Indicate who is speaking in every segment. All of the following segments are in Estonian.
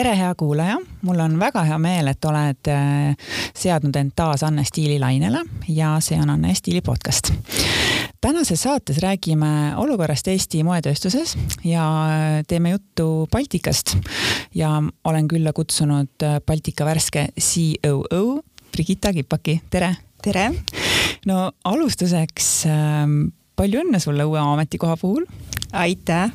Speaker 1: tere, hea kuulaja, mul on väga hea meel, et oled äh, seadnud end taas Anne Stiili lainele ja see on Anne Stiili podcast. tänases saates räägime olukorrast Eesti moetööstuses ja äh, teeme juttu Baltikast ja olen külla kutsunud äh, Baltika värske COO Brigitta Kipaki, tere.
Speaker 2: tere.
Speaker 1: no alustuseks ähm, palju õnne sulle uue ametikoha puhul
Speaker 2: aitäh!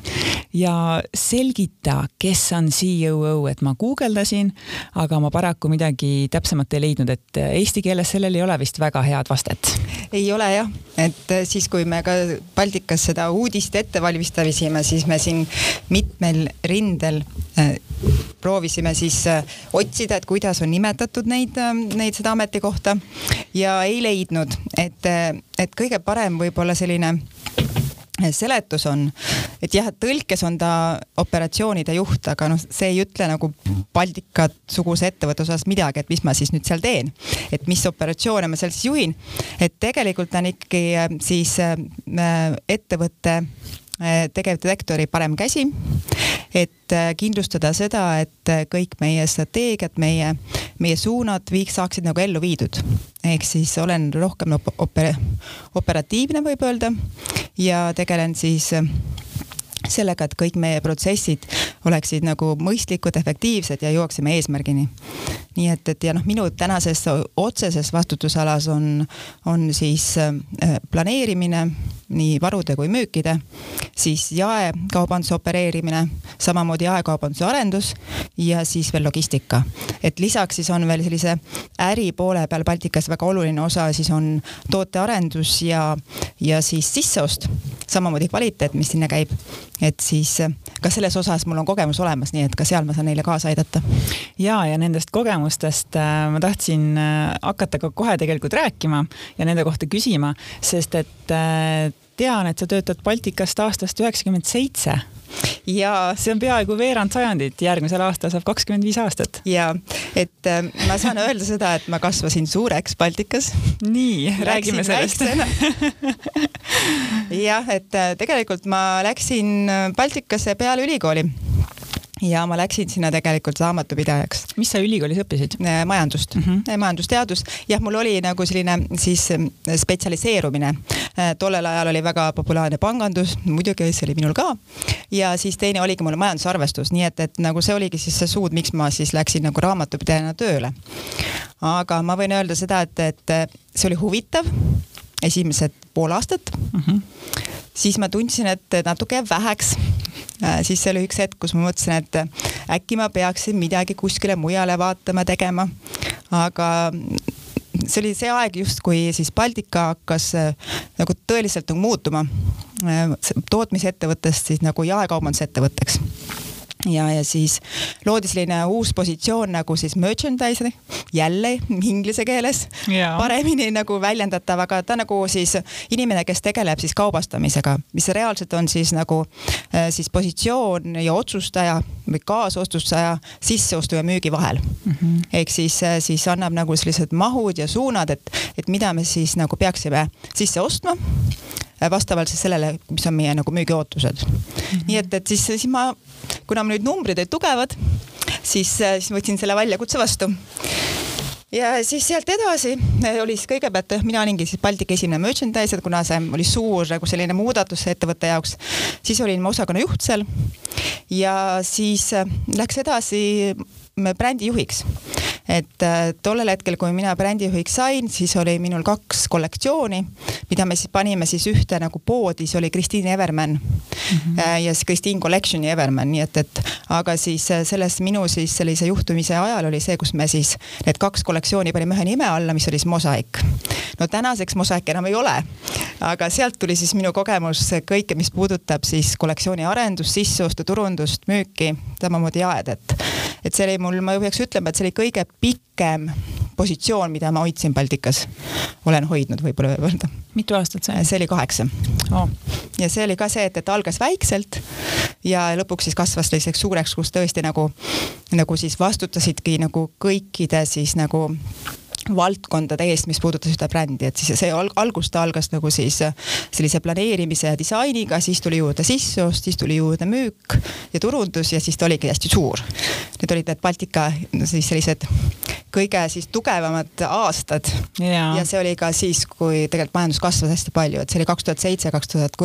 Speaker 1: ja selgita, kes on COO, et ma guugeldasin, aga ma paraku midagi täpsemat ei leidnud, et eesti keeles sellel ei ole vist väga head vastet.
Speaker 2: ei ole jah, et siis, kui me ka Baltikas seda uudist ette valmistasime, siis me siin mitmel rindel äh, proovisime siis äh, otsida, et kuidas on nimetatud neid äh,, neid seda ametikohta ja ei leidnud, et, et kõige parem võib-olla selline seletus on, et jah, tõlkes on ta operatsioonide juht, aga noh, see ei ütle nagu Baltikat-suguse ettevõtte osas midagi, et mis ma siis nüüd seal teen. et mis operatsioone ma seal siis juhin. et tegelikult on ikkagi äh, siis äh, ettevõtte äh, tegevdirektori parem käsi, et kindlustada seda, et kõik meie strateegiad, meie, meie suunad viiks, saaksid nagu ellu viidud. ehk siis olen rohkem oper, operatiivne, võib öelda ja tegelen siis äh, sellega, et kõik meie protsessid oleksid nagu mõistlikud, efektiivsed ja jõuaksime eesmärgini. nii et, et ja noh, minu tänases otseses vastutusalas on, on siis äh, planeerimine, nii varude kui müükide, siis jaekaubanduse opereerimine, samamoodi jaekaubanduse arendus ja siis veel logistika. et lisaks siis on veel sellise äri poole peal Baltikas väga oluline osa siis on tootearendus ja, ja siis sisseost, samamoodi kvaliteet, mis sinna käib. Et siis ka selles osas mul on kogemus olemas, nii et ka seal ma saan neile kaasa aidata.
Speaker 1: ja, ja nendest kogemustest äh, ma tahtsin äh, hakata ka kohe tegelikult rääkima ja nende kohta küsima, sest et äh, tean, et sa töötad Baltikast aastast üheksakümmend seitse ja see on peaaegu veerand sajandit, järgmisel aastal saab kakskümmend viis aastat.
Speaker 2: ja, et äh, ma saan öelda seda, et ma kasvasin suureks Baltikas.
Speaker 1: nii, räägime sellest.
Speaker 2: jah, et äh, tegelikult ma läksin Baltikasse peale ülikooli ja ma läksin sinna tegelikult raamatupidajaks.
Speaker 1: mis sa ülikoolis õppisid?
Speaker 2: Äh, majandust mm, -hmm. majandusteadus. jah, mul oli nagu selline siis äh, spetsialiseerumine. tollel ajal oli väga populaarne pangandus, muidugi see oli minul ka. ja siis teine oligi mul majandusarvestus, nii et, et nagu see oligi siis see suund, miks ma siis läksin nagu raamatupidajana tööle. aga ma võin öelda seda, et, et see oli huvitav esimesed pool aastat mm. -hmm. siis ma tundsin, et natuke jääb väheks Äh, siis see oli üks hetk, kus ma mõtlesin, et äh, äkki ma peaksin midagi kuskile mujale vaatama, tegema. aga see oli see aeg just, kui siis Baltika hakkas äh, nagu tõeliselt nagu muutuma tootmisettevõttest siis nagu jaekaubandusettevõtteks ja, ja siis loodi selline uus positsioon nagu siis merchandiser, jälle inglise keeles yeah. paremini nagu väljendatav, aga ta nagu siis inimene, kes tegeleb siis kaubastamisega, mis reaalselt on siis nagu äh, siis positsioon ja otsustaja või kaasotsustaja sisseostu ja müügi vahel. Mm -hmm.. ehk siis, äh, siis annab nagu sellised mahud ja suunad, et, et mida me siis nagu peaksime sisse ostma vastavalt siis sellele, mis on meie nagu müügiootused mm. -hmm. nii et, et siis, siis ma, kuna nüüd numbrid olid tugevad, siis, äh, siis võtsin selle väljakutse vastu ja siis sealt edasi äh, oli siis kõigepealt, mina olingi siis Baltika esimene merchandiser, kuna see oli suur nagu selline muudatus ettevõtte jaoks, siis olin ma osakonna juht seal. ja siis läks edasi brändijuhiks et äh, tollel hetkel, kui mina brändijuhiks sain, siis oli minul kaks kollektsiooni, mida me siis panime siis ühte nagu poodi, see oli Christine Everman mm -hmm. ja siis Christine Collection'i Everman, nii et, et aga siis äh, selles minu siis sellise juhtumise ajal oli see, kus me siis need kaks kollektsiooni panime ühe nime alla, mis oli siis Mosaik. no tänaseks Mosaik enam ei ole, aga sealt tuli siis minu kogemus kõike, mis puudutab siis kollektsiooni arendust, sisseostu, turundust, müüki, samamoodi jaed, et et see oli mul, ma peaks ütlema, et see oli kõige pikem positsioon, mida ma hoidsin Baltikas. olen hoidnud, võib-olla võib öelda.
Speaker 1: mitu aastat see?
Speaker 2: see oli kaheksa oh.. ja see oli ka see, et, et algas väikselt ja lõpuks siis kasvas selliseks suureks, kus tõesti nagu, nagu siis vastutasidki nagu kõikide siis nagu valdkondade eest, mis puudutas ühte brändi, et siis see alg algus ta algas nagu siis sellise planeerimise ja disainiga, siis tuli juurde sisseost, siis tuli juurde müük ja turundus ja siis ta oligi hästi suur. Need olid need Baltika siis sellised kõige siis tugevamad aastad ja. ja see oli ka siis, kui tegelikult majandus kasvas hästi palju, et see oli kaks tuhat seitse, kaks tuhat,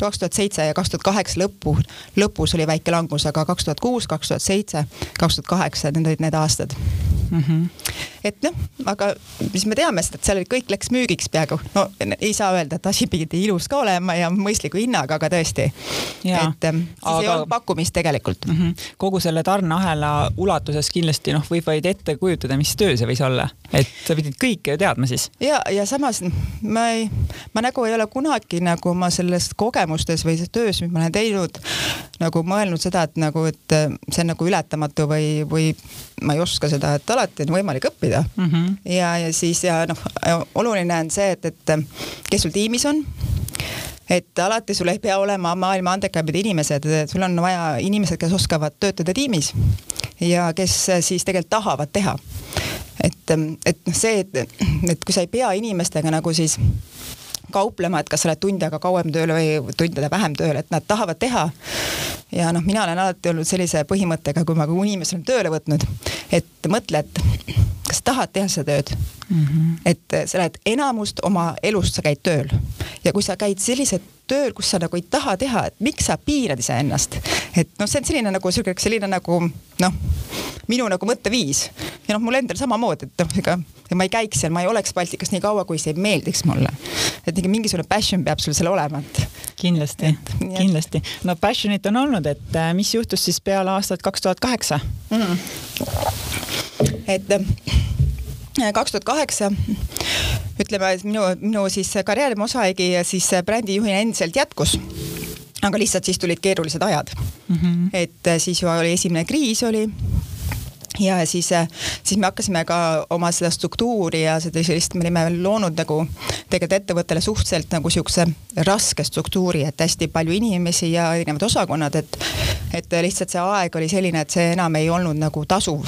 Speaker 2: kaks tuhat seitse ja kaks tuhat kaheksa lõpu, lõpus oli väike langus, aga kaks tuhat kuus, kaks tuhat seitse, kaks tuhat kaheksa, need olid need aastad mm. -hmm. et noh, aga siis me teame seda, et seal kõik läks müügiks peaaegu, no ei saa öelda, et asi pidi ilus ka olema ja mõistliku hinnaga, aga tõesti. et ähm, siis aga... ei olnud pakkumist tegelikult mm.
Speaker 1: -hmm. kogu selle tarneahela ulatuses kindlasti noh, võib vaid ette kujutada, mis töö see võis olla, et sa pidid kõike ju teadma siis.
Speaker 2: ja, ja samas ma ei, ma nagu ei ole kunagi nagu oma selles kogemustes või töös, mis ma olen teinud, nagu mõelnud seda, et nagu, et see on nagu ületamatu või, või ma ei oska seda, et alati on võimalik õppida mm. -hmm. Ja, ja siis ja noh, oluline on see, et, et kes sul tiimis on et alati sul ei pea olema maailma andekaimad inimesed, sul on vaja inimesed, kes oskavad töötada tiimis ja kes siis tegelikult tahavad teha. et, et noh, see, et, et kui sa ei pea inimestega nagu siis kauplema, et kas sa oled tund aega kauem tööl või tund aega vähem tööl, et nad tahavad teha. ja noh, mina olen alati olnud sellise põhimõttega, kui ma inimese olen tööle võtnud, et mõtle, et kas sa tahad teha seda tööd mm. -hmm. et sa oled enamust oma elust, sa käid tööl ja kui sa käid sellised tööl, kus sa nagu ei taha teha, et miks sa piirad iseennast. et noh, see on selline nagu sihuke, selline nagu noh, minu nagu mõtteviis ja noh, mul endal samamoodi, et noh, ega ma ei käiks seal, ma ei oleks Baltikas nii kaua, kui see ei meeldiks mulle. et mingisugune passion peab sul seal olema, et.
Speaker 1: kindlasti, kindlasti. no passion'it on olnud, et äh, mis juhtus siis peale aastat kaks tuhat kaheksa? Mm.
Speaker 2: et äh, kaks tuhat kaheksa ütleme, et minu, minu siis karjäär mosaigi siis brändijuhina endiselt jätkus aga lihtsalt siis tulid keerulised ajad mm. -hmm. et siis ju oli esimene kriis oli ja siis, siis me hakkasime ka oma seda struktuuri ja seda sellist, me olime loonud nagu tegelikult ettevõttele suhteliselt nagu siukse raske struktuuri, et hästi palju inimesi ja erinevad osakonnad, et, et lihtsalt see aeg oli selline, et see enam ei olnud nagu tasuv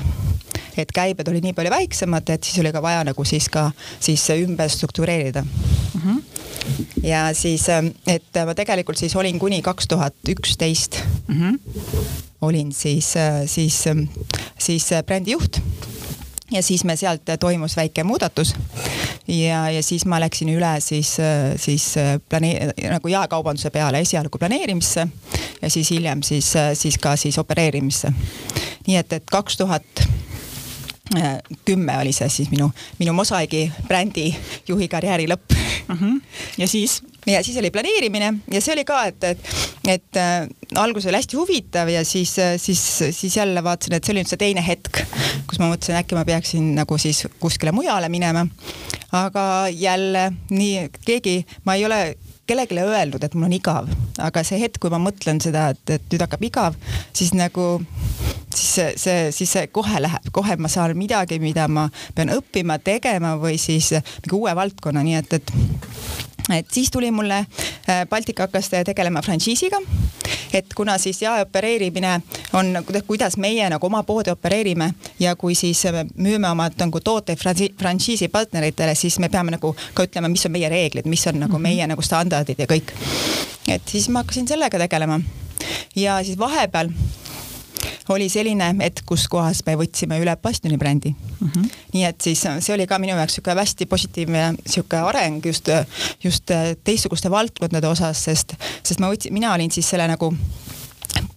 Speaker 2: et käibed olid nii palju väiksemad, et siis oli ka vaja nagu siis ka siis ümber struktureerida mm. -hmm. ja siis, et ma tegelikult siis olin kuni kaks tuhat üksteist mhm. olin siis, siis, siis brändijuht ja siis me sealt toimus väike muudatus ja, ja siis ma läksin üle siis, siis planee-, nagu jaekaubanduse peale esialgu planeerimisse ja siis hiljem siis, siis ka siis opereerimisse. nii et, et kaks tuhat kümme oli see siis minu, minu Mosaigi brändi juhi karjääri lõpp mm.
Speaker 1: -hmm. ja siis?
Speaker 2: Ja siis oli planeerimine. Ja see oli ka, et, et, et äh, algus oli hästi huvitav ja siis, siis, siis jälle vaatasin, et see oli nüüd see teine hetk, kus ma mõtlesin, äkki ma peaksin nagu siis kuskile mujale minema. aga jälle nii keegi, ma ei ole kellelegi öelnud, et mul on igav, aga see hetk, kui ma mõtlen seda, et, et nüüd hakkab igav, siis nagu siis see, see, siis see kohe läheb, kohe ma saan midagi, mida ma pean õppima, tegema või siis mingi uue valdkonna, nii et, et et siis tuli mulle, äh, Baltika hakkas tegelema frantsiisiga, et kuna siis jaeopereerimine on, kuidas meie nagu oma poodi opereerime ja kui siis müüme oma nagu tooteid frantsiisi partneritele, siis me peame nagu ka ütlema, mis on meie reeglid, mis on nagu mhm. meie nagu standardid ja kõik. et siis ma hakkasin sellega tegelema ja siis vahepeal oli selline hetk, kus kohas me võtsime üle Bastioni brändi mm. -hmm. nii et siis see oli ka minu jaoks sihuke hästi positiivne sihuke areng just, just teistsuguste valdkondade osas, sest, sest ma võtsin, mina olin siis selle nagu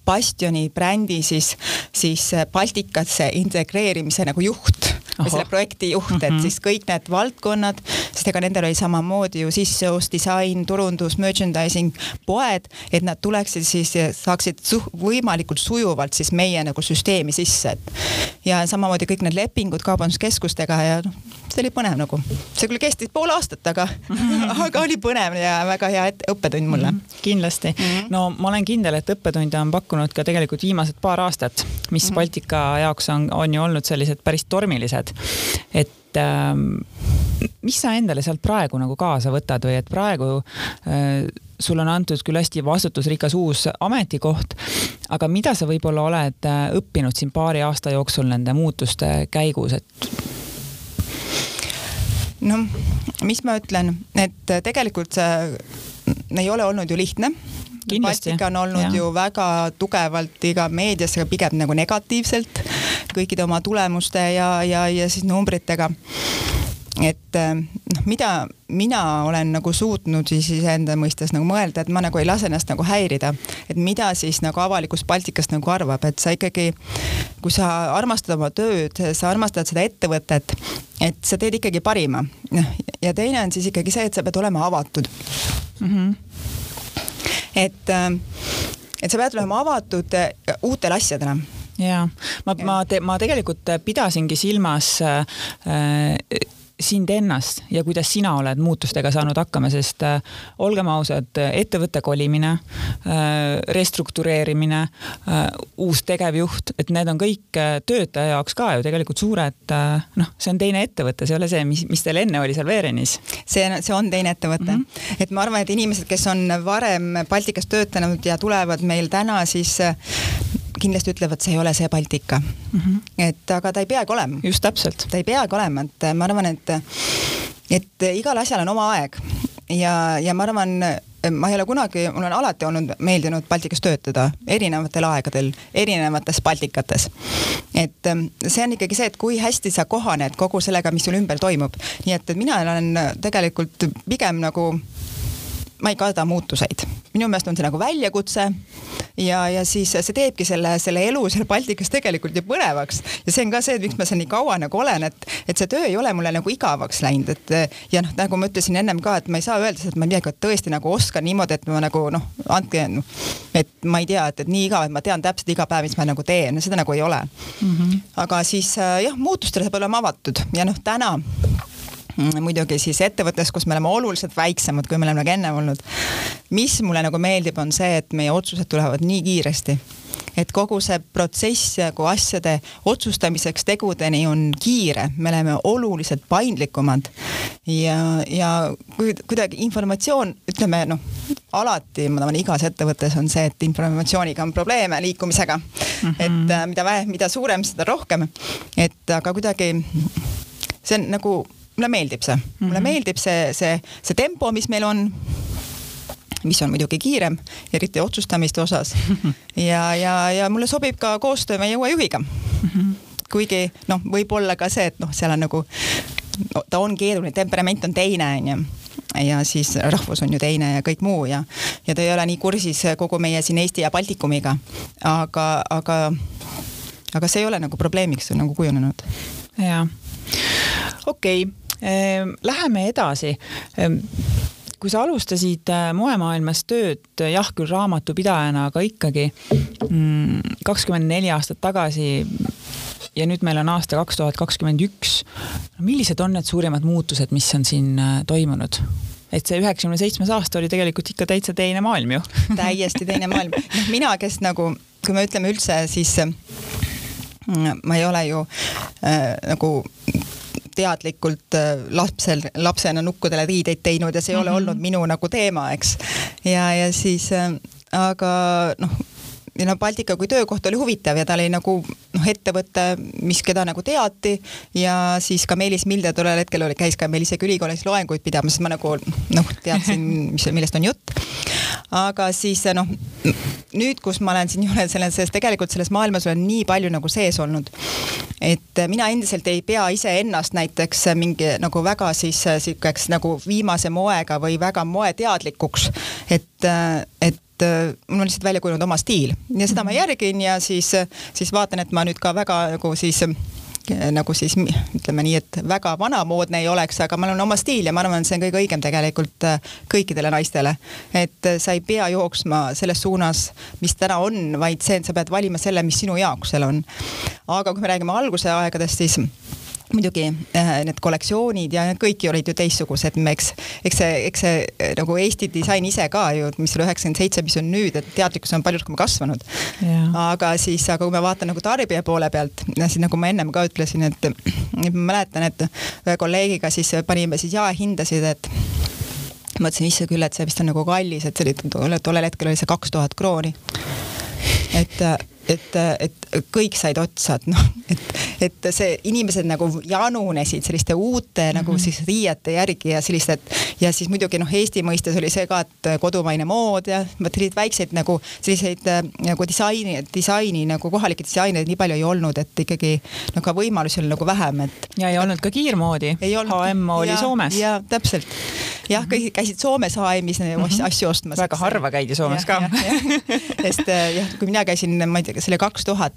Speaker 2: Bastioni brändi siis, siis Baltikasse integreerimise nagu juht või selle projekti juht mm, -hmm. et mhm. siis kõik need valdkonnad, sest ega nendel oli samamoodi ju sisseost, disain, turundus, merchandising, poed, et nad tuleksid siis ja saaksid suh-, võimalikult sujuvalt siis meie nagu süsteemi sisse, et ja samamoodi kõik need lepingud kaubanduskeskustega ja noh, see oli põnev nagu. see küll kestis pool aastat, aga -hmm. aga oli põnev ja väga hea et, õppetund mulle mm.
Speaker 1: -hmm. kindlasti mm. -hmm. no ma olen kindel, et õppetunde on pakkunud ka tegelikult viimased paar aastat, mis mm -hmm. Baltika jaoks on, on ju olnud sellised päris tormilised teed. Et ähm, mis sa endale sealt praegu nagu kaasa võtad või et praegu äh, sul on antud küll hästi vastutusrikas uus ametikoht, aga mida sa võib-olla oled äh, õppinud siin paari aasta jooksul nende muutuste käigus, et
Speaker 2: noh, mis ma ütlen, et tegelikult see ei ole olnud ju lihtne Baltika on olnud ja. ju väga tugevalt iga meedias, aga pigem nagu negatiivselt kõikide oma tulemuste ja, ja, ja siis numbritega et eh, noh, mida mina olen nagu suutnud siis iseenda mõistes nagu mõelda, et ma nagu ei lase ennast nagu häirida, et mida siis nagu avalikkus Baltikast nagu arvab, et sa ikkagi, kui sa armastad oma tööd, sa armastad seda ettevõtet, et sa teed ikkagi parima. noh, ja teine on siis ikkagi see, et sa pead olema avatud mm. -hmm. Et, eh, et sa pead olema avatud eh, uutele asjadele
Speaker 1: ja ma, ma, ma tegelikult pidasingi silmas äh, sind ennast ja kuidas sina oled muutustega saanud hakkama, sest äh, olgem ausad, ettevõtte kolimine äh,, restruktureerimine äh,, uus tegevjuht, et need on kõik töötaja jaoks ka ju tegelikult suured noh, see on teine ettevõte, see ei ole see, mis, mis teil enne oli seal Veerenis.
Speaker 2: see, see on teine ettevõte mm. -hmm. et ma arvan, et inimesed, kes on varem Baltikas töötanud ja tulevad meil täna, siis kindlasti ütlevad, see ei ole see Baltika mm. -hmm. et aga ta ei peagi olema.
Speaker 1: just täpselt.
Speaker 2: ta ei peagi olema, et ma arvan, et, et igal asjal on oma aeg ja, ja ma arvan, ma ei ole kunagi, mul on alati olnud meeldinud Baltikas töötada erinevatel aegadel, erinevates Baltikates. et see on ikkagi see, et kui hästi sa kohaned kogu sellega, mis sul ümber toimub. nii et mina olen tegelikult pigem nagu ma ei karda muutuseid. minu meelest on see nagu väljakutse ja, ja siis see teebki selle, selle elu seal Baltikas tegelikult ju põnevaks. ja see on ka see, et miks ma seal nii kaua nagu olen, et, et see töö ei ole mulle nagu igavaks läinud, et ja noh, nagu ma ütlesin ennem ka, et ma ei saa öelda, et ma midagi tõesti nagu oskan niimoodi, et ma nagu noh, andke, et ma ei tea, et, et nii igav, et ma tean täpselt iga päev, mis ma nagu teen, seda nagu ei ole mm. -hmm. aga siis jah, muutustele peab olema avatud ja noh, täna muidugi siis ettevõttes, kus me oleme oluliselt väiksemad, kui me oleme nagu enne olnud. mis mulle nagu meeldib, on see, et meie otsused tulevad nii kiiresti et kogu see protsess nagu asjade otsustamiseks tegudeni on kiire, me oleme oluliselt paindlikumad ja, ja kuidagi informatsioon, ütleme noh, alati ma arvan, igas ettevõttes on see, et informatsiooniga on probleeme liikumisega mm. -hmm. et äh, mida vähem, mida suurem, seda rohkem. et aga kuidagi see on nagu mulle meeldib see mm, -hmm. mulle mhm. meeldib see, see, see tempo, mis meil on mis on muidugi kiirem, eriti otsustamiste osas. ja, ja, ja mulle sobib ka koostöö meie uue juhiga mm. -hmm. kuigi noh, võib-olla ka see, et noh, seal on nagu no,, ta on keeruline, temperament on teine, onju ja siis rahvus on ju teine ja kõik muu ja, ja ta ei ole nii kursis kogu meie siin Eesti ja Baltikumiga. aga, aga, aga see ei ole nagu probleemiks nagu kujunenud.
Speaker 1: jaa, okei okay läheme edasi ehm, kui sa alustasid äh, moemaailmas tööd, jah küll raamatupidajana, aga ikkagi mm, kakskümmend neli aastat tagasi ja nüüd meil on aasta kaks tuhat kakskümmend üks. millised on need suurimad muutused, mis on siin äh, toimunud? et see üheksakümne seitsmes aasta oli tegelikult ikka täitsa teine maailm ju
Speaker 2: täiesti teine maailm. noh, mina, kes nagu, kui me ütleme üldse, siis mm, ma ei ole ju äh, nagu teadlikult äh, lapsel, lapsena nukkudele riideid teinud ja see ei mm -hmm. ole mhm. olnud minu nagu teema, eks. ja, ja siis äh, aga noh ja no Baltika kui töökoht oli huvitav ja ta oli nagu noh, ettevõte, mis, keda nagu teati ja siis ka Meelis Milde tollel hetkel oli, käis ka meil isegi ülikoolis loenguid pidamas, ma nagu noh, teadsin, mis, millest on jutt. Aga siis noh, nüüd, kus ma olen siin selles, selles tegelikult selles maailmas olen nii palju nagu sees olnud, et mina endiselt ei pea iseennast näiteks mingi nagu väga siis sihukeseks nagu viimase moega või väga moeteadlikuks, et, et et mul on lihtsalt välja kujunenud oma stiil. Ja seda ma mhm. järgin ja siis, siis vaatan, et ma nüüd ka väga nagu siis nagu siis ütleme nii, et väga vanamoodne ei oleks, aga mul on oma stiil ja ma arvan, et see on kõige õigem tegelikult äh, kõikidele naistele. et äh, sa ei pea jooksma selles suunas, mis täna on, vaid see, et sa pead valima selle, mis sinu jaoks seal on. aga kui me räägime alguse aegadest, siis muidugi äh, need kollektsioonid ja need kõik olid ju teistsugused, eks, eks see, eks see äh, nagu Eesti disain ise ka ju, mis oli üheksakümmend seitse, mis on nüüd, et teadlikkus on palju rohkem kasvanud. aga siis, aga kui ma vaatan nagu tarbija poole pealt, siis nagu ma ennem ka ütlesin, et ma mäletan, et ühe kolleegiga siis panime siis jaehindasid, et mõtlesin isse küll, et see vist on nagu kallis, et see oli tollel hetkel oli see kaks tuhat krooni. et et, et kõik said otsa, et noh, et, et see inimesed nagu janunesid selliste uute mm -hmm. nagu mhm. siis riiete järgi ja sellist, et ja siis muidugi noh, Eesti mõistes oli see ka, et kodumaine mood ja vot selliseid väikseid nagu selliseid nagu disaini, disaini nagu kohalikke disainereid nii palju ei olnud, et ikkagi no ka võimalusi oli nagu vähem, et.
Speaker 1: ja ei olnud ka kiirmoodi. HM oli ja, Soomes.
Speaker 2: ja täpselt jah, kõik käisid Soomes HM-is mm -hmm. asju ostmas.
Speaker 1: väga harva käidi Soomes ja, ka.
Speaker 2: sest äh, jah, kui mina käisin, ma ei tea, oli kaks tuhat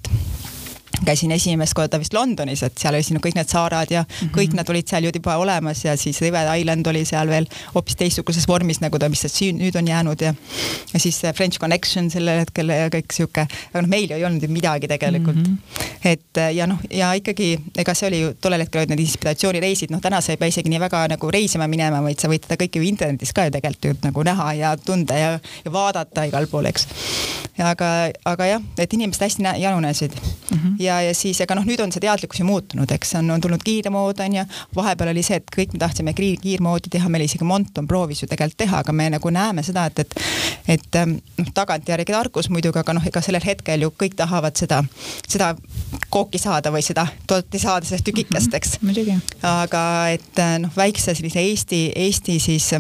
Speaker 2: käisin esimest korda vist Londonis, et seal olid kõik need saarad ja mm -hmm. kõik nad olid seal ju juba olemas ja siis River Island oli seal veel hoopis teistsuguses vormis, nagu ta, mis see nüüd on jäänud ja ja siis French Connection sellel hetkel ja kõik sihuke, aga noh, meil ju ei olnud ju midagi tegelikult mm. -hmm. et ja noh, ja ikkagi ega see oli ju tollel hetkel olid need inspiratsioonireisid, noh täna sa ei pea isegi nii väga nagu reisima minema, vaid sa võid seda kõike ju internetis ka ju tegelikult ju nagu näha ja tunda ja, ja vaadata igal pool, eks. aga, aga jah, et inimesed hästi janunesid mm. -hmm ja, ja siis, ega noh, nüüd on see teadlikkus ju muutunud, eks on, on tulnud kiirmood on ju, vahepeal oli see, et kõik me tahtsime kiir, kiirmoodi teha, meil isegi Monton proovis ju tegelikult teha, aga me nagu näeme seda, et, et, et ähm, noh, tagantjärgi tarkus muidugi, aga noh, ega sellel hetkel ju kõik tahavad seda, seda kooki saada või seda torti saada sellest tükikest, eks
Speaker 1: mm. -hmm,
Speaker 2: aga et äh, noh, väikse sellise Eesti, Eesti siis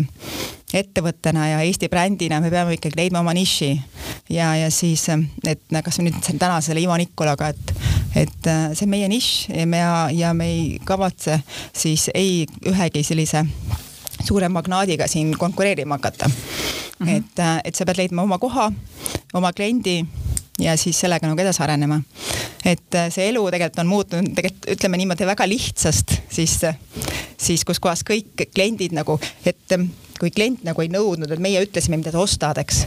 Speaker 2: ettevõttena ja Eesti brändina me peame ikkagi leidma oma niši ja, ja siis, et kas nüüd täna selle Ivo Nikolaga, et, et äh, see on meie nišš ja me, ja me ei kavatse siis ei ühegi sellise suure magnaadiga siin konkureerima hakata mm. -hmm. et, äh, et sa pead leidma oma koha, oma kliendi ja siis sellega nagu edasi arenema. et äh, see elu tegelikult on muutunud tegelikult ütleme niimoodi väga lihtsast, siis, siis kus kohas kõik kliendid nagu, et kui klient nagu ei nõudnud, et meie ütlesime, mida sa ostad, eks.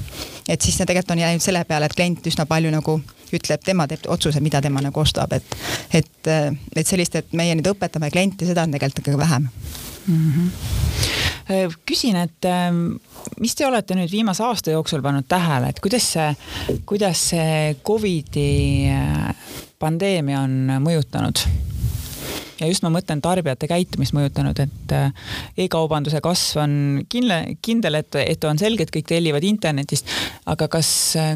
Speaker 2: et siis see tegelikult on jäänud selle peale, et klient üsna palju nagu ütleb, tema teeb otsuse, mida tema nagu ostab, et, et, et sellist, et meie nüüd õpetame klienti, seda on tegelikult ikkagi vähem mm.
Speaker 1: -hmm. küsin, et ähm, mis te olete nüüd viimase aasta jooksul pannud tähele, et kuidas see, kuidas see Covidi äh, pandeemia on mõjutanud ja just ma mõtlen tarbijate käitumist mõjutanud, et äh, e-kaubanduse kasv on kindel, kindel, et, et on selge, et kõik tellivad internetist. aga kas,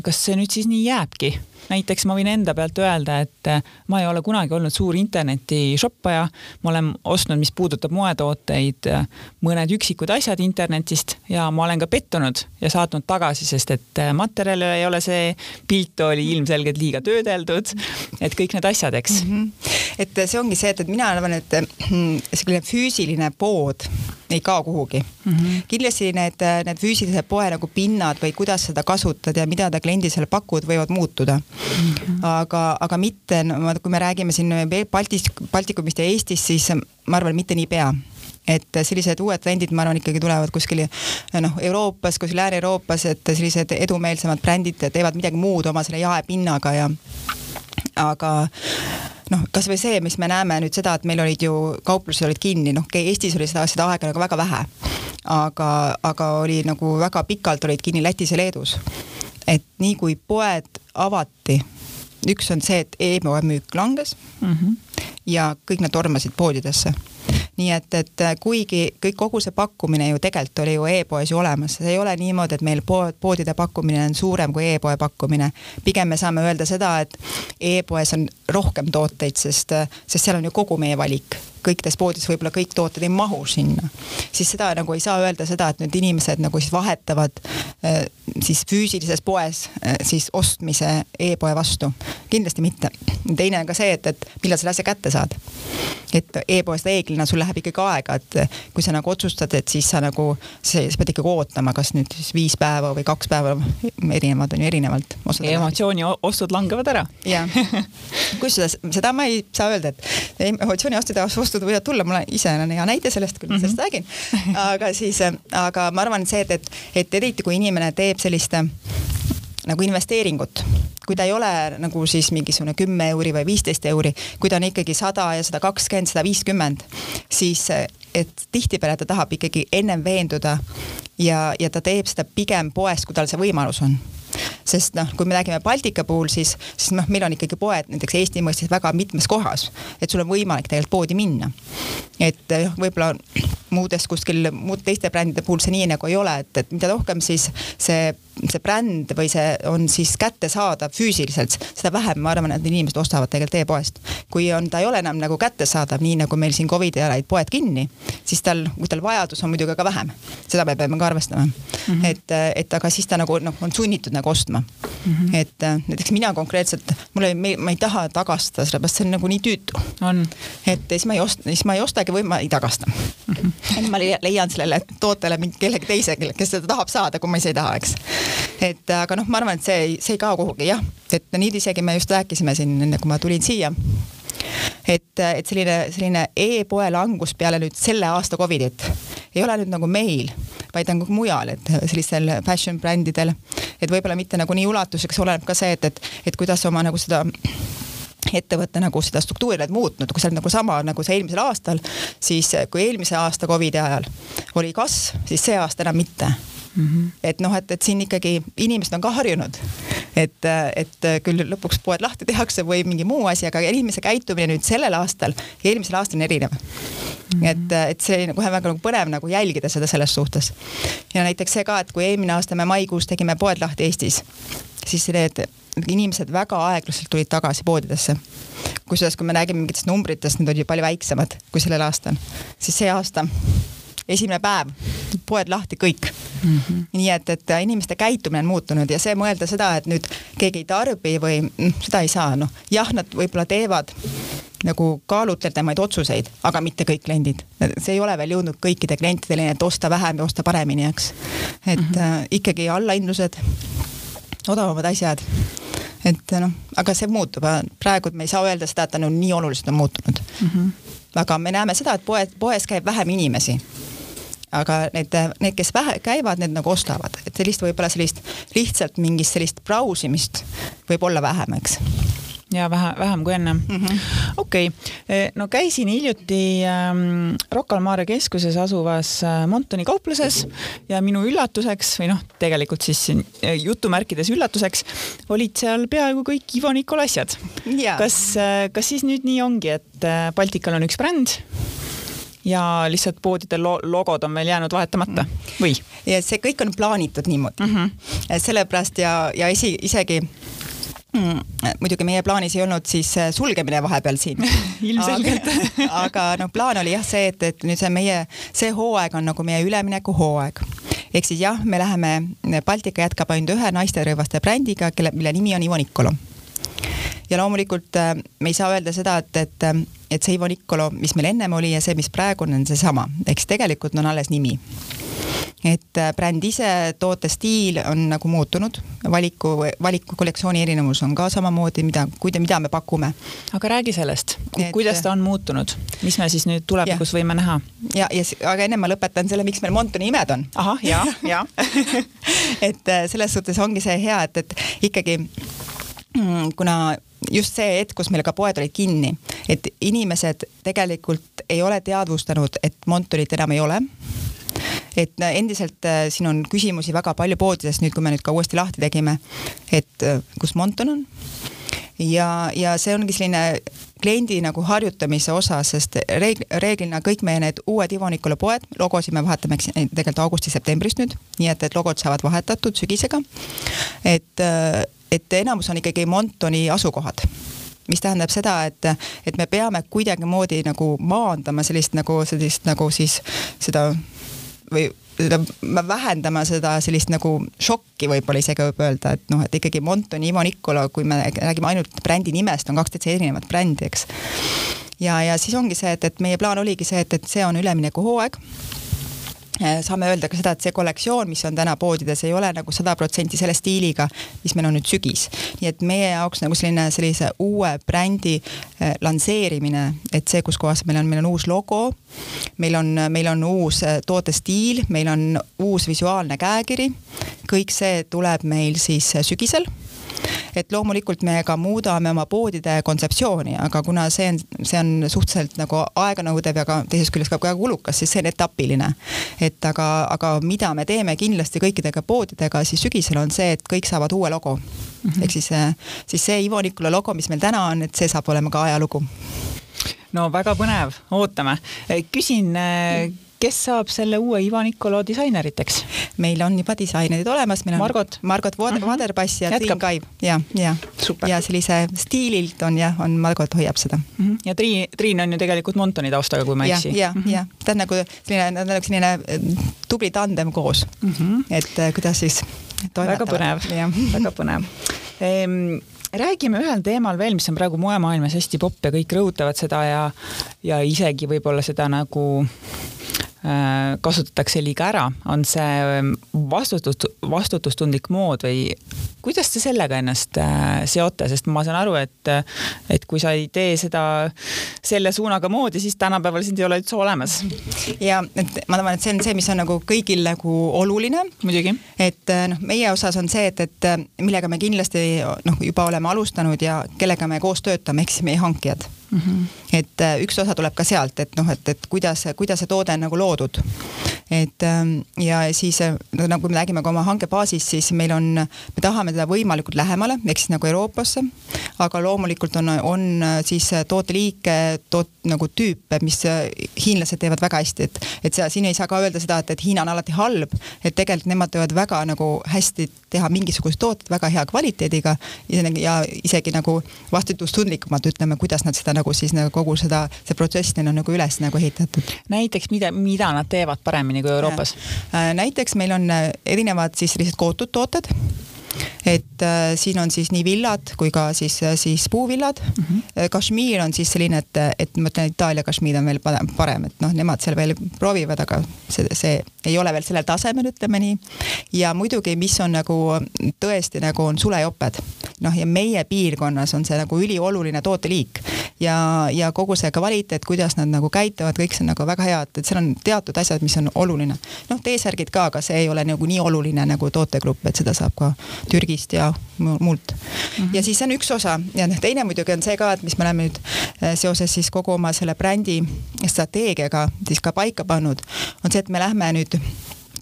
Speaker 1: kas see nüüd siis nii jääbki? Näiteks ma võin enda pealt öelda, et äh, ma ei ole kunagi olnud suur interneti shoppaja. ma olen ostnud, mis puudutab moetooteid, äh, mõned üksikud asjad internetist ja ma olen ka pettunud ja saatnud tagasi, sest et äh, materjal ei ole see, pilt oli ilmselgelt liiga töödeldud. et kõik need asjad, eks mm.
Speaker 2: -hmm. et see ongi see, et, et mina arvan, et selline füüsiline pood ei kao kuhugi mm. -hmm. kindlasti need, need füüsilise poe nagu pinnad või kuidas seda kasutad ja mida ta kliendile pakud, võivad muutuda mm. -hmm. aga, aga mitte, no kui me räägime siin Baltis, Baltikumist ja Eestist, siis ma arvan, mitte niipea et sellised uued trendid, ma arvan, ikkagi tulevad kuskil noh, Euroopas, kuskil Lääne-Euroopas, et sellised edumeelsemad brändid teevad midagi muud oma selle jaepinnaga ja aga noh, kasvõi see, mis me näeme nüüd seda, et meil olid ju kauplused olid kinni, noh, Eestis oli seda, seda aega nagu väga vähe. aga, aga oli nagu väga pikalt olid kinni Lätis ja Leedus. et nii kui poed avati, üks on see, et e-poe müük langes mm -hmm. ja kõik nad tormasid poodidesse nii et, et kuigi kõik, kogu see pakkumine ju tegelikult oli ju e-poes ju olemas, see ei ole niimoodi, et meil pood, poodide pakkumine on suurem kui e-poe pakkumine. pigem me saame öelda seda, et e-poes on rohkem tooteid, sest, sest seal on ju kogu meie valik kõikides poodides võib-olla kõik tooted ei mahu sinna, siis seda nagu ei saa öelda seda, et need inimesed nagu siis vahetavad äh, siis füüsilises poes äh, siis ostmise e-poe vastu. kindlasti mitte. teine on ka see, et, et millal selle asja kätte saad. et e-poes reeglina sul läheb ikkagi aega, et kui sa nagu otsustad, et siis sa nagu, sa pead ikkagi ootama, kas nüüd siis viis päeva või kaks päeva, erinevad on ju erinevalt.
Speaker 1: emotsiooni ostud langevad ära.
Speaker 2: jah, kusjuures seda ma ei saa öelda, et emotsiooni ostud ostud võivad tulla, mul ise on hea näide sellest, kui ma mm -hmm. sellest räägin. aga siis, aga ma arvan, et see, et, et, et eriti kui inimene teeb sellist nagu investeeringut, kui ta ei ole nagu siis mingisugune kümme euri või viisteist euri, kui ta on ikkagi sada ja sada kakskümmend, sada viiskümmend, siis et tihtipeale ta tahab ikkagi ennem veenduda ja, ja ta teeb seda pigem poest, kui tal see võimalus on sest noh, kui me räägime Baltika puhul, siis, siis noh, meil on ikkagi poed näiteks Eesti mõistes väga mitmes kohas, et sul on võimalik tegelikult poodi minna. et noh, võib-olla muudest kuskil muud teiste brändide puhul see nii nagu ei ole, et, et mida rohkem siis see, see bränd või see on siis kättesaadav füüsiliselt, seda vähem ma arvan, et inimesed ostavad tegelikult e-poest. kui on, ta ei ole enam nagu kättesaadav, nii nagu meil siin Covidi ajal olid poed kinni, siis tal, kui tal vajadus on muidugi ka vähem, seda me peame ka arvestama mm. -hmm. et, et aga siis ta nagu noh, on sunnitud nagu ostma mm. -hmm. et näiteks mina konkreetselt, mulle, ma ei taha tagastada, sellepärast see on nagu nii tüütu. et siis ma ei osta, siis ma ei ostagi või ma ei tagasta mm. -hmm ma leian sellele tootele mingi kellegi teise, kes seda tahab saada, kui ma ise ei taha, eks. Et aga noh, ma arvan, et see ei, see ei kao kuhugi jah, et nii isegi me just rääkisime siin enne, kui ma tulin siia et, et selline, selline e-poe langus peale nüüd selle aasta Covidit ei ole nüüd nagu meil, vaid on mujal, et sellistel fashion brändidel, et võib-olla mitte nagu nii ulatuseks, oleneb ka see, et, et, et kuidas oma nagu seda ettevõtte nagu seda struktuuri oled muutnud, kui sa oled nagu sama nagu see eelmisel aastal, siis kui eelmise aasta Covidi ajal oli kasv, siis see aasta enam mitte Mm -hmm. et noh, et, et siin ikkagi inimesed on ka harjunud, et, et küll lõpuks poed lahti tehakse või mingi muu asi, aga inimese käitumine nüüd sellel aastal ja eelmisel aastal on erinev mm. -hmm. et, et see oli kohe väga nagu põnev nagu jälgida seda selles suhtes. ja näiteks see ka, et kui eelmine aasta me maikuus tegime poed lahti Eestis, siis need inimesed väga aeglaselt tulid tagasi poodidesse. kusjuures, kui me räägime mingitest numbritest, need olid ju palju väiksemad kui sellel aastal, siis see aasta esimene päev, poed lahti kõik mm. -hmm. nii et, et inimeste käitumine on muutunud ja see mõelda seda, et nüüd keegi ei tarbi või noh, seda ei saa, noh jah, nad võib-olla teevad nagu kaalutletemaid otsuseid, aga mitte kõik kliendid. see ei ole veel jõudnud kõikide klientideni, et osta vähem ja osta paremini, eks. et mm -hmm. äh, ikkagi allahindlused, odavamad asjad et noh, aga see muutub, praegu me ei saa öelda seda, et ta on nii oluliselt on muutunud mm. -hmm. aga me näeme seda, et poe, poes käib vähem inimesi. Aga need, need, kes vähe käivad, need nagu ostavad, et sellist võib-olla sellist lihtsalt mingist sellist brausimist võib olla vähem, eks
Speaker 1: ja vähe, vähem kui enne mm -hmm.. okei okay., eh, no käisin hiljuti ähm, Rocca al Mare keskuses asuvas äh, Montoni kaupluses ja minu üllatuseks või noh, tegelikult siis äh, jutumärkides üllatuseks olid seal peaaegu kõik Ivo Nikol asjad. kas äh,, kas siis nüüd nii ongi, et äh, Baltikal on üks bränd? Ja lihtsalt poodide lo logod on veel jäänud vahetamata mm. või?
Speaker 2: ja see kõik on plaanitud niimoodi mm. -hmm. sellepärast ja, ja isi, isegi Hmm, muidugi meie plaanis ei olnud siis äh, sulgemine vahepeal siin
Speaker 1: ilmselgelt
Speaker 2: aga, aga noh, plaan oli jah see, et, et nüüd see meie, see hooaeg on nagu meie üleminekuhooaeg. ehk siis jah, me läheme, Baltika jätkab ainult ühe naisterõivaste brändiga, kelle, mille nimi on Ivo Nicolo. Ja loomulikult äh, me ei saa öelda seda, et, et, et see Ivo Nicolo, mis meil ennem oli ja see, mis praegu on, on seesama, eks tegelikult on alles nimi et äh, bränd ise, toote stiil on nagu muutunud, valiku, valiku kollektsiooni erinevus on ka samamoodi, mida, kuida-, mida me pakume.
Speaker 1: aga räägi sellest, kuidas ta on muutunud, mis me siis nüüd tulevikus ja. võime näha?
Speaker 2: ja, ja aga enne ma lõpetan selle, miks meil Montoni imed on.
Speaker 1: ahah, ja, ja
Speaker 2: et äh, selles suhtes ongi see hea, et, et ikkagi kuna just see hetk, kus meil ka poed olid kinni, et inimesed tegelikult ei ole teadvustanud, et Montonit enam ei ole et äh, endiselt äh, siin on küsimusi väga palju poodides nüüd, kui me nüüd ka uuesti lahti tegime, et äh, kus Monton on ja, ja see ongi selline kliendi nagu harjutamise osa, sest reegl, reeglina kõik meie need uued Ivo Nikolo poed, logosid me vahetame tegelikult augustis-septembris nüüd, nii et, et logod saavad vahetatud sügisega. et, et enamus on ikkagi Montoni asukohad mis tähendab seda, et, et me peame kuidagimoodi nagu maandama sellist nagu sellist nagu siis seda või seda, vähendama seda sellist nagu šokki võib-olla isegi võib öelda, et noh, et ikkagi Monton, Ivo Nicolo, kui me räägime ainult brändi nimest, on kaks täitsa erinevat brändi, eks. ja, ja siis ongi see, et, et meie plaan oligi see, et, et see on üleminekuhooaeg saame öelda ka seda, et see kollektsioon, mis on täna poodides, ei ole nagu sada protsenti selle stiiliga, mis meil on nüüd sügis. nii et meie jaoks nagu selline, sellise uue brändi äh, lansseerimine, et see, kus kohas meil on, meil on uus logo, meil on, meil on uus äh, tootestiil, meil on uus visuaalne käekiri, kõik see tuleb meil siis sügisel et loomulikult me ka muudame oma poodide kontseptsiooni, aga kuna see on, see on suhteliselt nagu aeganõudev ja ka teisest küljest ka väga kulukas, siis see on etapiline. et aga, aga mida me teeme kindlasti kõikidega poodidega siis sügisel on see, et kõik saavad uue logo mm -hmm.. ehk siis, siis see Ivo Nikula logo, mis meil täna on, et see saab olema ka ajalugu
Speaker 1: no väga põnev, ootame. küsin kes saab selle uue Ivanikolo disaineriteks?
Speaker 2: meil on juba disainerid olemas, meil on
Speaker 1: Margot,
Speaker 2: Margot Vaderpass mhm. uh -huh. ja Triin Kaiv ja, ja, ja sellise stiililt on jah, on Margot hoiab seda
Speaker 1: mm. -hmm. ja Triin, Triin on ju tegelikult Montoni taustaga, kui ma ei eksi.
Speaker 2: ja, ja mm, -hmm. ja ta on nagu selline, ta on nagu selline äh, tubli tandem koos mm, -hmm. et äh, kuidas siis
Speaker 1: väga põnev, väga põnev ehm, räägime ühel teemal veel, mis on praegu moemaailmas hästi popp ja kõik rõhutavad seda ja, ja isegi võib-olla seda nagu kasutatakse liiga ära, on see ähm, vastutus, vastutustundlik mood või kuidas te sellega ennast äh, seote, sest ma saan aru, et, et kui sa ei tee seda selle suunaga moodi, siis tänapäeval sind ei ole üldse olemas.
Speaker 2: ja et ma arvan, et see on see, mis on nagu kõigil nagu oluline.
Speaker 1: muidugi.
Speaker 2: et äh, noh, meie osas on see, et, et millega me kindlasti noh, juba oleme alustanud ja kellega me koos töötame, ehk siis meie hankijad mm. -hmm. et äh, üks osa tuleb ka sealt, et noh, et, et kuidas, kuidas see toode on nagu loodud. et ähm, ja siis äh, no, nagu me räägime ka oma hankebaasist, siis meil on, me tahame teda võimalikult lähemale, ehk siis nagu Euroopasse, aga loomulikult on, on äh, siis tooteliike, toot-, nagu tüüpe, mis hiinlased teevad väga hästi, et, et sa, siin ei saa ka öelda seda, et, et Hiina on alati halb, et tegelikult nemad teevad väga nagu hästi teha mingisugust tootet väga hea kvaliteediga ja isegi nagu vastutustundlikumalt ütleme, kuidas nad seda nagu siis nagu kogu seda, see protsess neil on nagu üles nagu ehitatud.
Speaker 1: näiteks mida, mida nad teevad paremini kui Euroopas?
Speaker 2: Äh, näiteks meil on äh, erinevad siis sellised kootud tooted et äh, siin on siis nii villad kui ka siis, äh, siis puuvillad mm. -hmm. Kashmir on siis selline, et, et ma ütlen, Itaalia Kashmir on veel parem, et noh, nemad seal veel proovivad, aga see, see ei ole veel sellel tasemel, ütleme nii. ja muidugi, mis on nagu tõesti nagu on sulejoped, noh ja meie piirkonnas on see nagu ülioluline tooteliik ja, ja kogu see kvaliteet, kuidas nad nagu käituvad, kõik see on nagu väga hea, et, et seal on teatud asjad, mis on oluline. noh, T-särgid ka, aga see ei ole nagu nii oluline nagu tootegrupp, et seda saab ka Türgist ja muult mm. -hmm. ja siis see on üks osa ja noh, teine muidugi on see ka, et mis me oleme nüüd äh, seoses siis kogu oma selle brändi strateegiaga siis ka paika pannud, on see, et me lähme nüüd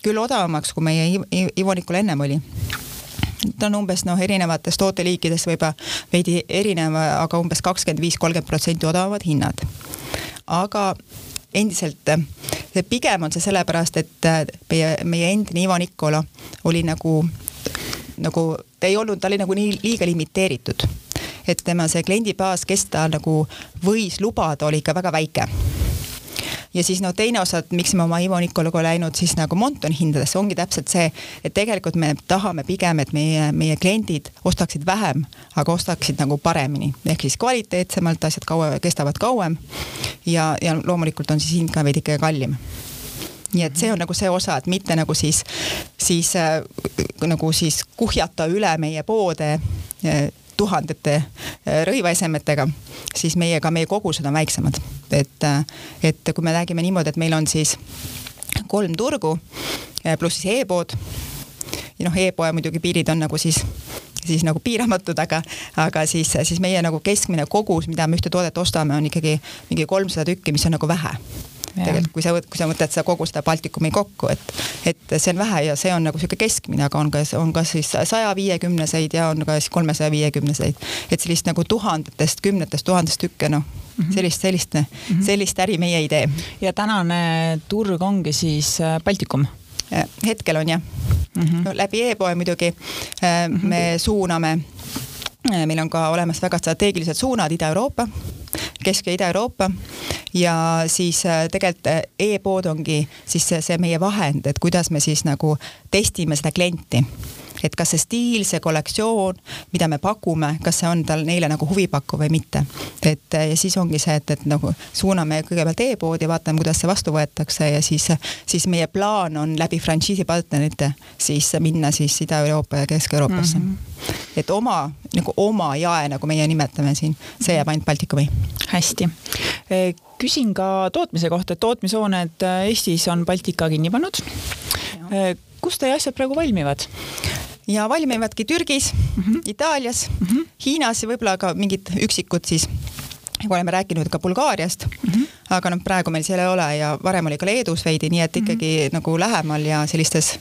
Speaker 2: küll odavamaks, kui meie Ivonikul ennem oli ta on umbes noh, erinevates tooteliikides võib-olla veidi erinev, aga umbes kakskümmend viis, kolmkümmend protsenti odavamad hinnad. aga endiselt see pigem on see sellepärast, et meie, meie endine Ivo Nikolo oli nagu, nagu ta ei olnud, ta oli nagu nii liiga limiteeritud. et tema see kliendibaas, kes ta nagu võis lubada, oli ikka väga väike ja siis no teine osa, et miks me oma Ivo Nikologa läinud siis nagu Montoni hindadesse, ongi täpselt see, et tegelikult me tahame pigem, et meie, meie kliendid ostaksid vähem, aga ostaksid nagu paremini, ehk siis kvaliteetsemalt, asjad kaua, kestavad kauem. ja, ja loomulikult on siis hind ka veidike kallim nii et see on nagu see osa, et mitte nagu siis, siis äh, nagu siis kuhjata üle meie poode äh, tuhandete äh, rõivaesemetega, siis meiega, meie kogused on väiksemad. et, et kui me räägime niimoodi, et meil on siis kolm turgu pluss siis e-pood ja noh e, e-poe muidugi piirid on nagu siis siis nagu piiramatud, aga, aga siis, siis meie nagu keskmine kogus, mida me ühte toodet ostame, on ikkagi mingi kolmsada tükki, mis on nagu vähe tegelikult, kui sa, kui sa mõtled seda kogu seda Baltikumi kokku, et, et see on vähe ja see on nagu sihuke keskmine, aga on ka, on ka siis saja viiekümneseid ja on ka siis kolmesaja viiekümneseid. et sellist nagu tuhandetest, kümnetest tuhandest tükke, noh Mm -hmm. sellist, sellist mm, -hmm. sellist äri meie ei tee.
Speaker 1: ja tänane turg ongi siis äh, Baltikum?
Speaker 2: hetkel on jah mm. -hmm. no läbi e-poe muidugi mm -hmm. me suuname, meil on ka olemas väga strateegilised suunad Ida-Euroopa Kesk- ja Ida-Euroopa. Ja siis äh, tegelikult äh, e-pood ongi siis see meie vahend, et kuidas me siis nagu testime seda klienti et kas see stiil, see kollektsioon, mida me pakume, kas see on tal neile nagu huvipakkuv või mitte. et ja siis ongi see, et, et nagu suuname kõigepealt e-poodi, vaatame, kuidas see vastu võetakse ja siis, siis meie plaan on läbi frantsiisi partnerite siis minna siis Ida-Euroopa ja Kesk-Euroopasse mm. -hmm. et oma nagu oma jae, nagu meie nimetame siin, see jääb ainult Baltikumi.
Speaker 1: hästi e, küsin ka tootmise kohta, et tootmishooned Eestis on Baltika kinni pannud. Kus teie asjad praegu valmivad?
Speaker 2: Ja valmivadki Türgis mm, -hmm. Itaalias mm, -hmm. Hiinas ja võib-olla ka mingid üksikud siis, oleme rääkinud ka Bulgaariast mm. -hmm. Aga noh, praegu meil seal ei ole ja varem oli ka Leedus veidi, nii et ikkagi mm -hmm. nagu lähemal ja sellistes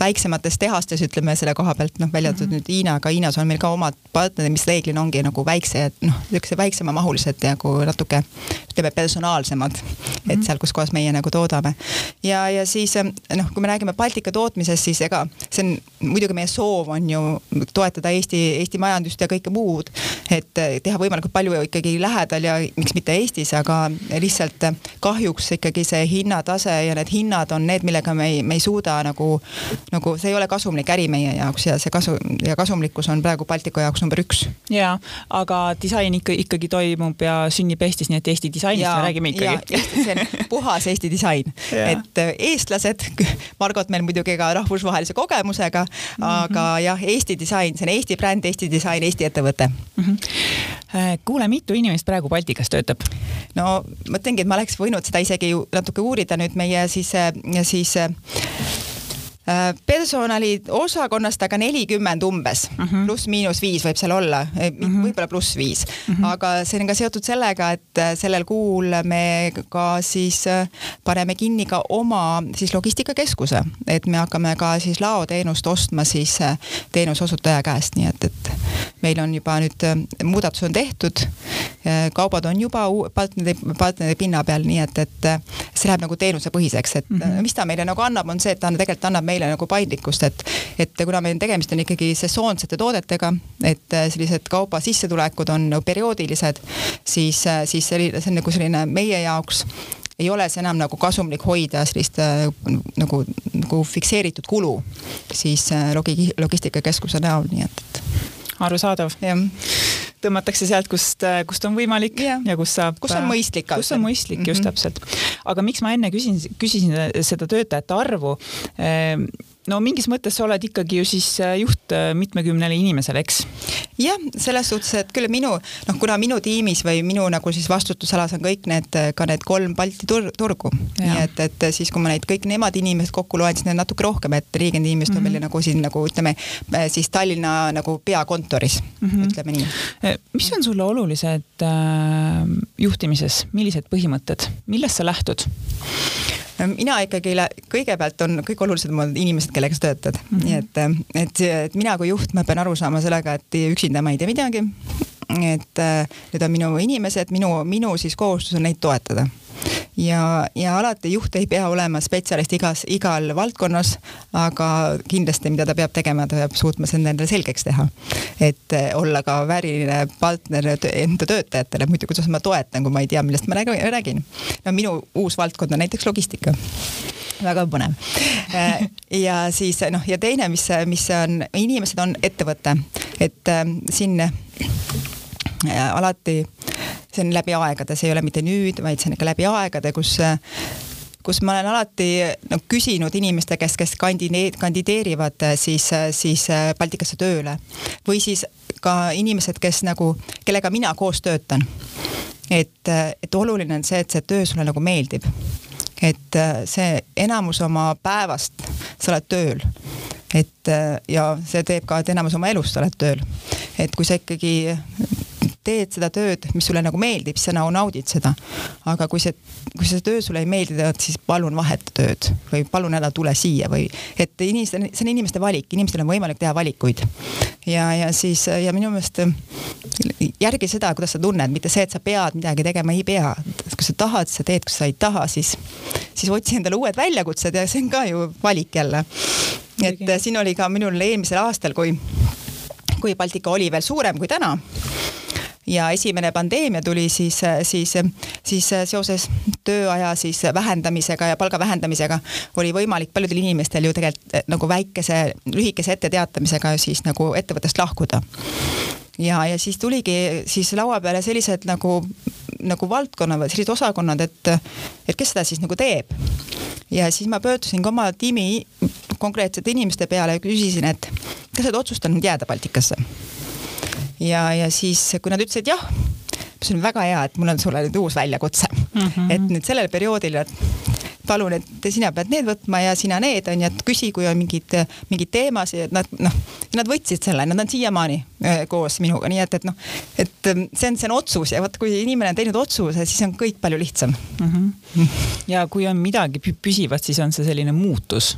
Speaker 2: väiksemates tehastes ütleme selle koha pealt noh, välja arvatud mm -hmm. nüüd Hiina, aga Hiinas on meil ka omad partnerid, mis reeglina ongi nagu väikse, noh, niisuguse väiksemamahulised nagu natuke ütleme personaalsemad mm, -hmm. et mhm. seal, kus kohas meie nagu toodame. ja, ja siis noh, kui me räägime Baltika tootmisest, siis ega see on muidugi meie soov on ju toetada Eesti, Eesti majandust ja kõike muud, et teha võimalikult palju ikkagi lähedal ja miks mitte Eestis, aga lihtsalt kahjuks ikkagi see hinnatase ja need hinnad on need, millega me ei, me ei suuda nagu, nagu see ei ole kasumlik äri meie jaoks ja see kasu ja kasumlikkus on praegu Baltiku jaoks number üks.
Speaker 1: ja, aga disain ikka ikkagi toimub ja sünnib Eestis, nii et Eesti disainist ja, me räägime ikkagi.
Speaker 2: see on puhas Eesti disain, et äh, eestlased, Margot meil muidugi ka rahvusvahelise kogemusega mm, -hmm. aga jah, Eesti disain, see on Eesti bränd, Eesti disain, Eesti ettevõte mm.
Speaker 1: -hmm. kuule, mitu inimest praegu Baltikas töötab?
Speaker 2: no mõtlengi, et ma oleks võinud seda isegi ju natuke uurida. Nüüd meie siis, siis Äh, personali osakonnast aga nelikümmend umbes mhm. -huh., pluss-miinus viis võib seal olla -huh. Mhm. võib-olla pluss viis mhm. -huh. aga see on ka seotud sellega, et äh, sellel kuul me ka siis äh, paneme kinni ka oma siis logistikakeskuse, et me hakkame ka siis laoteenust ostma siis teenuseosutaja käest, nii et, et meil on juba nüüd muudatus on tehtud, kaubad on juba partneri, partneri pinna peal, nii et, et see läheb nagu teenusepõhiseks, et uh -huh. mis ta meile nagu annab, on see, et ta tegelikult annab meile meile nagu paindlikkust, et, et kuna meil tegemist on ikkagi sesoonsete toodetega, et äh, sellised kauba sissetulekud on nagu perioodilised, siis, äh, siis selline, see on nagu selline meie jaoks ei ole see enam nagu kasumlik hoida sellist äh, nagu, nagu fikseeritud kulu siis logi-, logistikakeskuse näol, nii et, et.
Speaker 1: Arusaadav. tõmmatakse sealt, kust, kust on võimalik ja, ja kus saab.
Speaker 2: kus on mõistlik.
Speaker 1: kus on mõistlik mm, -hmm. just mhm. täpselt. aga miks ma enne küsin, küsisin seda töötajate arvu ehm, no mingis mõttes sa oled ikkagi ju siis äh, juht mitmekümnele inimesele, eks?
Speaker 2: Jah, selles suhtes, et küll minu, noh, kuna minu tiimis või minu nagu siis vastutusalas on kõik need, ka need kolm Balti tur turgu, nii et, et siis kui ma neid kõik nemad inimesed kokku loen, siis need natuke rohkem, et Riigendi inimesed mm -hmm. on meil mhm. nagu siin nagu ütleme siis Tallinna nagu peakontoris mm, -hmm. ütleme nii.
Speaker 1: Äh, mis on sulle olulised äh, juhtimises, millised põhimõtted, millest sa lähtud?
Speaker 2: mina ikkagi kõigepealt on kõik olulisemad inimesed, kellega sa töötad mm, -hmm. nii et, et, et mina kui juht, ma pean aru saama sellega, et üksinda ma ei tee midagi. et need on minu inimesed, minu, minu siis kohustus on neid toetada ja, ja alati juht ei pea olema spetsialist igas, igal valdkonnas, aga kindlasti, mida ta peab tegema, ta peab suutma see endale selgeks teha. et eh, olla ka vääriline partner enda töötajatele, muidu kuidas ma toetan, kui ma ei tea, millest ma räägin. no minu uus valdkond on näiteks logistika väga põnev. Eh, ja siis noh, ja teine, mis, mis on, inimesed on ettevõte, et äh, siin äh, alati see on läbi aegade, see ei ole mitte nüüd, vaid see on ikka läbi aegade, kus kus ma olen alati no, küsinud inimeste käest, kes kandideer-, kandideerivad siis, siis Baltikasse tööle või siis ka inimesed, kes nagu, kellega mina koos töötan. et, et oluline on see, et see töö sulle nagu meeldib. et see enamus oma päevast sa oled tööl et ja see teeb ka, et enamus oma elust oled tööl. et kui sa ikkagi teed seda tööd, mis sulle nagu meeldib, siis sa nagu naudid seda. aga kui see, kui see töö sulle ei meeldi, siis palun vaheta tööd või palun ära tule siia või et inimestel, see on inimeste valik, inimestel on võimalik teha valikuid. ja, ja siis ja minu meelest järgi seda, kuidas sa tunned, mitte see, et sa pead midagi tegema, ei pea. kui sa tahad, sa teed, kui sa ei taha, siis, siis otsi endale uued väljakutsed ja see on ka ju valik jälle. Et siin oli ka minul eelmisel aastal, kui kui Baltika oli veel suurem kui täna. Ja esimene pandeemia tuli siis, siis, siis seoses tööaja siis vähendamisega ja palga vähendamisega oli võimalik paljudel inimestel ju tegelikult eh, nagu väikese, lühikese etteteatamisega siis nagu ettevõttest lahkuda ja, ja siis tuligi siis laua peale sellised nagu, nagu valdkonna või sellised osakonnad, et, et kes seda siis nagu teeb. ja siis ma pöördusin ka oma tiimi konkreetsete inimeste peale ja küsisin, et kas sa oled otsustanud jääda Baltikasse ja, ja siis, kui nad ütlesid jah, see on väga hea, et mul on sulle nüüd uus väljakutse mm. -hmm. et nüüd sellel perioodil palun, et sina pead need võtma ja sina need on ju, et küsi, kui on mingid, mingeid teemasid, et nad noh, nad võtsid selle, nad on siiamaani äh, koos minuga, nii et, et noh, et ähm, see on, see on otsus ja vot kui inimene on teinud otsuse, siis on kõik palju lihtsam mm.
Speaker 1: -hmm. ja kui on midagi püsivat, siis on see selline muutus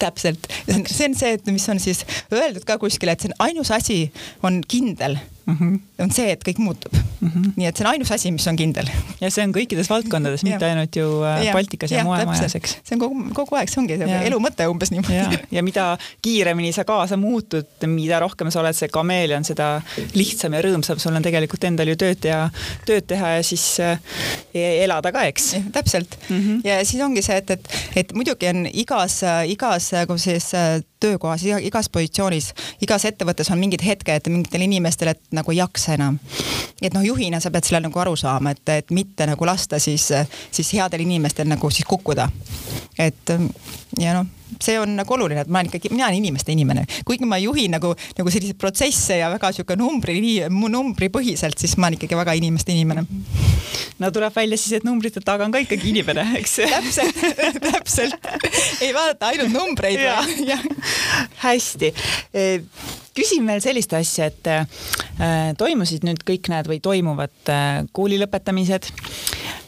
Speaker 2: täpselt, see on see, et mis on siis öeldud ka kuskil, et see on ainus asi on kindel mm -hmm. on see, et kõik muutub mm. -hmm. nii et see on ainus asi, mis on kindel.
Speaker 1: ja see on kõikides valdkondades, mitte ainult ju äh, ja, Baltikas ja, ja mujal majas, eks.
Speaker 2: see on kogu, kogu aeg, see ongi see elu mõte umbes niimoodi.
Speaker 1: ja mida kiiremini sa kaasa muutud, mida rohkem sa oled see kameeleon, seda lihtsam ja rõõmsam sul on tegelikult endal ju tööd ja tööd teha ja siis äh, elada ka, eks.
Speaker 2: täpselt mm. -hmm. ja siis ongi see, et, et, et muidugi on igas, igas nagu siis töökohas, igas positsioonis, igas ettevõttes on mingid hetked mingitel inimestel, et nagu ei jaksa enam. et noh, juhina sa pead selle nagu aru saama, et, et mitte nagu lasta siis, siis headel inimestel nagu siis kukkuda. et ja noh see on nagu oluline, et ma olen ikkagi, mina olen inimeste inimene, kuigi ma juhin nagu, nagu selliseid protsesse ja väga sihuke numbri, numbripõhiselt, siis ma olen ikkagi väga inimeste inimene.
Speaker 1: no tuleb välja siis, et numbrite taga on ka ikkagi inimene, eks
Speaker 2: täpselt, täpselt. ei vaadata ainult numbreid.
Speaker 1: hästi küsin veel sellist asja, et äh, toimusid nüüd kõik need või toimuvad äh, kooli lõpetamised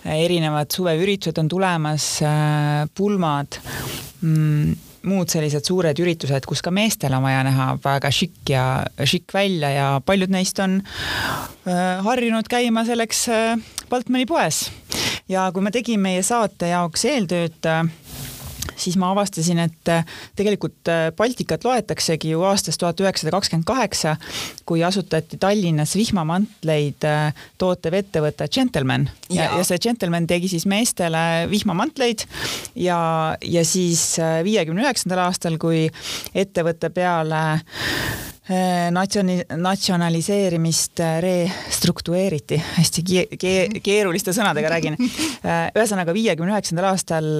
Speaker 1: erinevad suveüritused on tulemas äh,, pulmad mm, muud sellised suured üritused, kus ka meestel on vaja näha väga šikk ja šikk välja ja paljud neist on äh, harjunud käima selleks äh, Baltmani poes. ja kui me tegime meie saate jaoks eeltööd äh, siis ma avastasin, et äh, tegelikult äh, Baltikat loetaksegi ju aastast tuhat üheksasada kakskümmend kaheksa, kui asutati Tallinnas vihmamantleid äh, tootev ettevõte Gentleman. Ja, ja see Gentleman tegi siis meestele vihmamantleid ja, ja siis viiekümne üheksandal aastal, kui ettevõtte peale natsioni-, natsionaliseerimist äh, restruktureeriti, hästi ke-, keeruliste sõnadega räägin. Äh, ühesõnaga viiekümne üheksandal aastal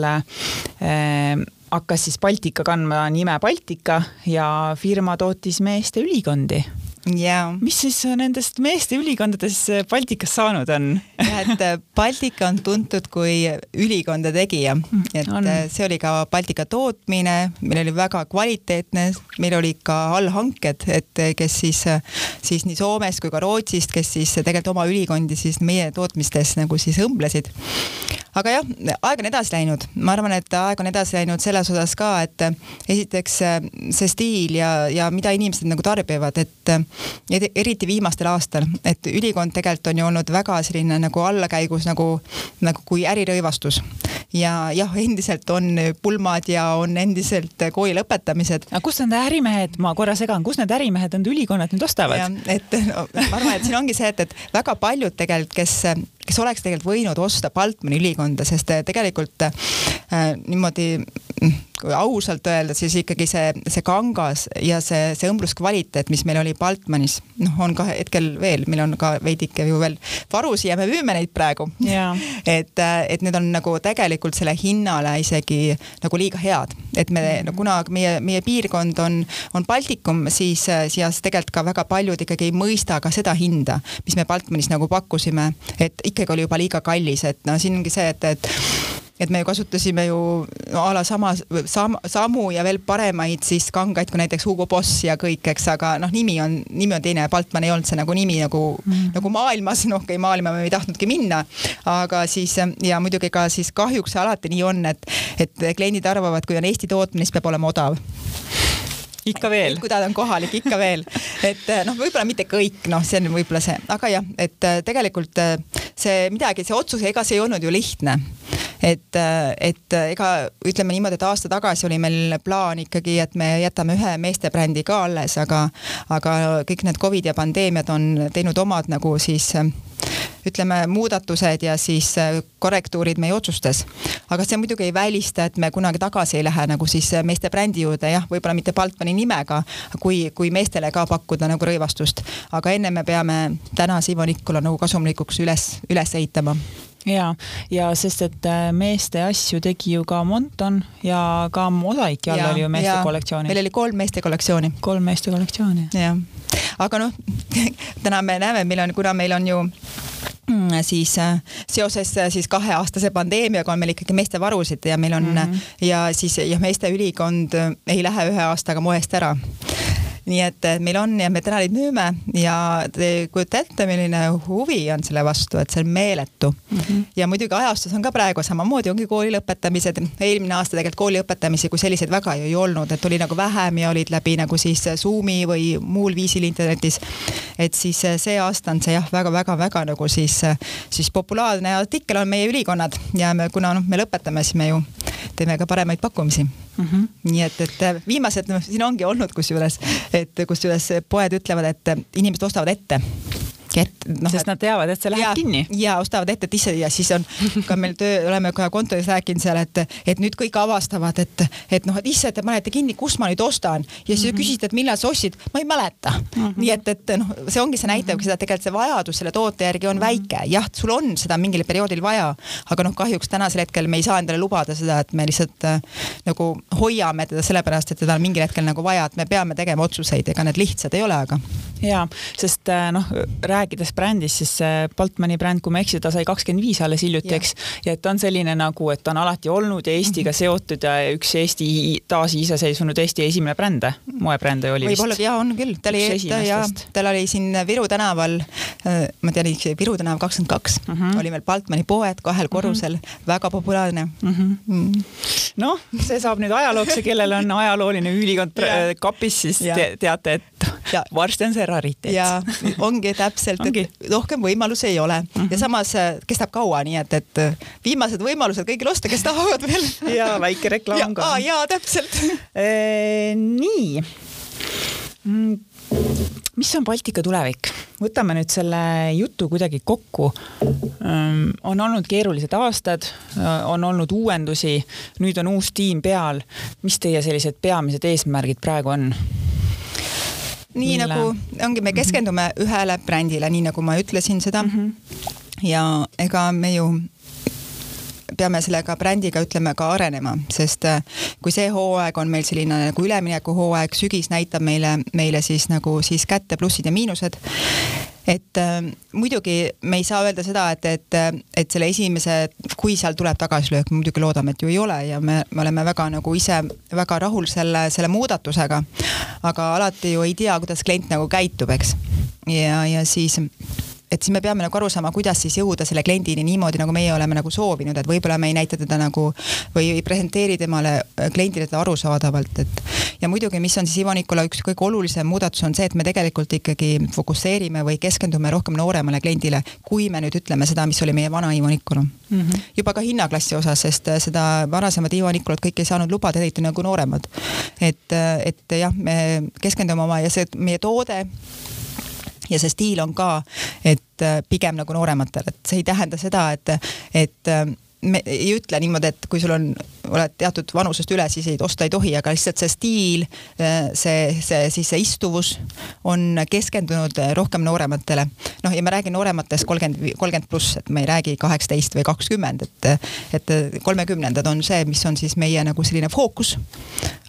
Speaker 1: hakkas siis Baltika kandma nime Baltika ja firma tootis meeste ülikondi
Speaker 2: yeah..
Speaker 1: mis siis nendest meeste ülikondadest Baltikas saanud on?
Speaker 2: et äh, Baltika on tuntud kui ülikonda tegija, mm, et on. Äh, see oli ka Baltika tootmine, meil oli väga kvaliteetne, meil oli ka allhanked, et äh, kes siis, siis nii Soomest kui ka Rootsist, kes siis tegelikult oma ülikondi siis meie tootmistes nagu siis õmblesid aga jah, aeg on edasi läinud, ma arvan, et aeg on edasi läinud selles osas ka, et esiteks see stiil ja, ja mida inimesed nagu tarbivad, et eriti viimastel aastal, et ülikond tegelikult on ju olnud väga selline nagu allakäigus nagu, nagu kui ärirõivastus. ja jah, endiselt on pulmad ja on endiselt kooli lõpetamised.
Speaker 1: aga kust need ärimehed, ma korra segan, kust need ärimehed need ülikonnad nüüd ostavad?
Speaker 2: et no, ma arvan, et siin ongi see, et, et väga paljud tegelikult, kes kes oleks tegelikult võinud osta Baltmani ülikonda, sest äh, tegelikult äh, niimoodi mm, kui ausalt öelda, siis ikkagi see, see kangas ja see, see õmbluskvaliteet, mis meil oli Baltmanis, noh, on ka hetkel veel, meil on ka veidike ju veel varusi ja me müüme neid praegu.
Speaker 1: Yeah..
Speaker 2: et, et need on nagu tegelikult selle hinnale isegi nagu liiga head, et me mm, -hmm. no kuna meie, meie piirkond on, on Baltikum, siis, siis tegelikult ka väga paljud ikkagi ei mõista ka seda hinda, mis me Baltmanis nagu pakkusime, et ikkagi oli juba liiga kallis, et no siin ongi see, et, et et me ju kasutasime ju no, a la sama sam,, samu ja veel paremaid siis kangaid kui näiteks Hugo Boss ja kõik, eks, aga noh, nimi on, nimi on teine, Baltman ei olnud see nagu nimi nagu mm., nagu maailmas, noh, okei, maailma me ei tahtnudki minna, aga siis ja muidugi ka siis kahjuks alati nii on, et, et kliendid arvavad, kui on Eesti tootmine, siis peab olema odav
Speaker 1: ikka veel.
Speaker 2: kui ta on kohalik, ikka veel. et noh, võib-olla mitte kõik, noh, see on võib-olla see, aga jah, et tegelikult see midagi, see otsus, ega see ei olnud ju lihtne et, et ega ütleme niimoodi, et aasta tagasi oli meil plaan ikkagi, et me jätame ühe meestebrändi ka alles, aga, aga kõik need Covid ja pandeemiad on teinud omad nagu siis ütleme, muudatused ja siis korrektuurid meie otsustes. aga see muidugi ei välista, et me kunagi tagasi ei lähe nagu siis meeste brändi juurde, jah, võib-olla mitte Baltmani nimega, kui, kui meestele ka pakkuda nagu rõivastust. aga enne me peame täna Sivo Nikula nagu kasumlikuks üles, üles ehitama
Speaker 1: ja, ja sest, et äh, meeste asju tegi ju ka Monton ja ka Mosaiki all oli ju meeste kollektsiooni.
Speaker 2: meil oli kolm meeste kollektsiooni.
Speaker 1: kolm meeste kollektsiooni.
Speaker 2: jah, aga noh täna me näeme, meil on, kuna meil on ju Mm, siis äh, seoses äh, siis kaheaastase pandeemiaga on meil ikkagi meestevarusid ja meil on mm -hmm. ja siis ja meeste ülikond ei lähe ühe aastaga moest ära nii et meil on ja me täna neid müüme ja te kujutate ette, milline huvi on selle vastu, et see on meeletu mm. -hmm. ja muidugi ajastus on ka praegu samamoodi, ongi kooli lõpetamised. eelmine aasta tegelikult kooli lõpetamisi kui selliseid väga ju ei olnud, et oli nagu vähem ja olid läbi nagu siis Zoomi või muul viisil internetis. et siis see aasta on see jah väga,, väga-väga-väga nagu siis, siis populaarne artikkel on meie ülikonnad ja me, kuna noh, me lõpetame, siis me ju teeme ka paremaid pakkumisi mm. -hmm. nii et, et viimased, noh, siin ongi olnud kusjuures, et kusjuures poed ütlevad, et inimesed ostavad ette
Speaker 1: et noh. sest nad teavad, et see läheb ja, kinni.
Speaker 2: ja ostavad ette, et ise ja siis on ka meil töö, oleme ka kontoris rääkinud seal, et, et nüüd kõik avastavad, et, et noh, et isse te panete kinni, kus ma nüüd ostan ja siis mm -hmm. küsite, et millal sa ostsid, ma ei mäleta mm. -hmm. nii et, et noh, see ongi, see näitabki seda, et tegelikult see vajadus selle toote järgi on mm -hmm. väike, jah, sul on seda mingil perioodil vaja, aga noh, kahjuks tänasel hetkel me ei saa endale lubada seda, et me lihtsalt äh, nagu hoiame teda sellepärast, et teda on mingil hetkel nagu vaja, et me peame tegema otsuseid, ega need lihtsad ei ole, aga.
Speaker 1: ja, sest äh, noh, rääkides brändist, siis see Baltmani bränd, kui ma ei eksi, ta sai kakskümmend viis alles hiljuti, eks. ja et ta on selline nagu, et ta on alati olnud ja Eestiga -hmm. seotud ja üks Eesti taasiseseisvunud Eesti esimene brände, moebrände oli
Speaker 2: vist. võib-olla ja on küll, ta oli, ta ja tal oli siin Viru tänaval, äh, ma tean, Viru tänav kakskümmend kaks mhm. oli meil Baltmani poed kahel mhm. korrusel mm, -hmm. väga populaarne mm. -hmm.
Speaker 1: Mm. noh, see saab nüüd ajalooks ja kellel on ajalooline ülikond kapis, siis te teate, et ja. varsti on see rariteet.
Speaker 2: ja ongi täpselt, et rohkem võimalusi ei ole mm -hmm. ja samas äh, kestab kaua, nii et, et äh, viimased võimalused kõigil osta, kes tahavad veel.
Speaker 1: ja väike reklaam
Speaker 2: ka. ja täpselt
Speaker 1: e,. nii mm mis on Baltika tulevik? võtame nüüd selle jutu kuidagi kokku. on olnud keerulised aastad, on olnud uuendusi, nüüd on uus tiim peal. mis teie sellised peamised eesmärgid praegu on?
Speaker 2: Nii mille... nagu ongi, me keskendume mm -hmm. ühele brändile, nii nagu ma ütlesin seda mm. -hmm. ja ega me ju peame sellega brändiga ütleme ka arenema, sest äh, kui see hooaeg on meil selline nagu üleminekuhooaeg, sügis näitab meile, meile siis nagu siis kätte plussid ja miinused et äh, muidugi me ei saa öelda seda, et, et, et selle esimese, kui seal tuleb tagasilöök, me muidugi loodame, et ju ei ole ja me, me oleme väga nagu ise väga rahul selle, selle muudatusega. aga alati ju ei tea, kuidas klient nagu käitub, eks. ja, ja siis et siis me peame nagu aru saama, kuidas siis jõuda selle kliendini niimoodi, nagu meie oleme nagu soovinud, et võib-olla me ei näita teda nagu või ei presenteeri temale, äh, kliendile teda arusaadavalt, et. ja muidugi, mis on siis Ivo Nikola üks kõige olulisem muudatus on see, et me tegelikult ikkagi fokusseerime või keskendume rohkem nooremale kliendile, kui me nüüd ütleme seda, mis oli meie vana Ivo Nikola mm. -hmm. juba ka hinnaklassi osas, sest äh, seda varasemat Ivo Nikolat kõik ei saanud lubada, eriti nagu nooremad. et, äh, et jah, me keskendume oma ja see meie toode ja see stiil on ka, et äh, pigem nagu noorematel, et see ei tähenda seda, et, et äh, me ei ütle niimoodi, et kui sul on oled teatud vanusest üle, siis ei, osta ei tohi, aga lihtsalt see stiil, see, see siis see istuvus on keskendunud rohkem noorematele. noh, ja ma räägin noorematest kolmkümmend, kolmkümmend pluss, et me ei räägi kaheksateist või kakskümmend, et, et kolmekümnendad on see, mis on siis meie nagu selline fookus.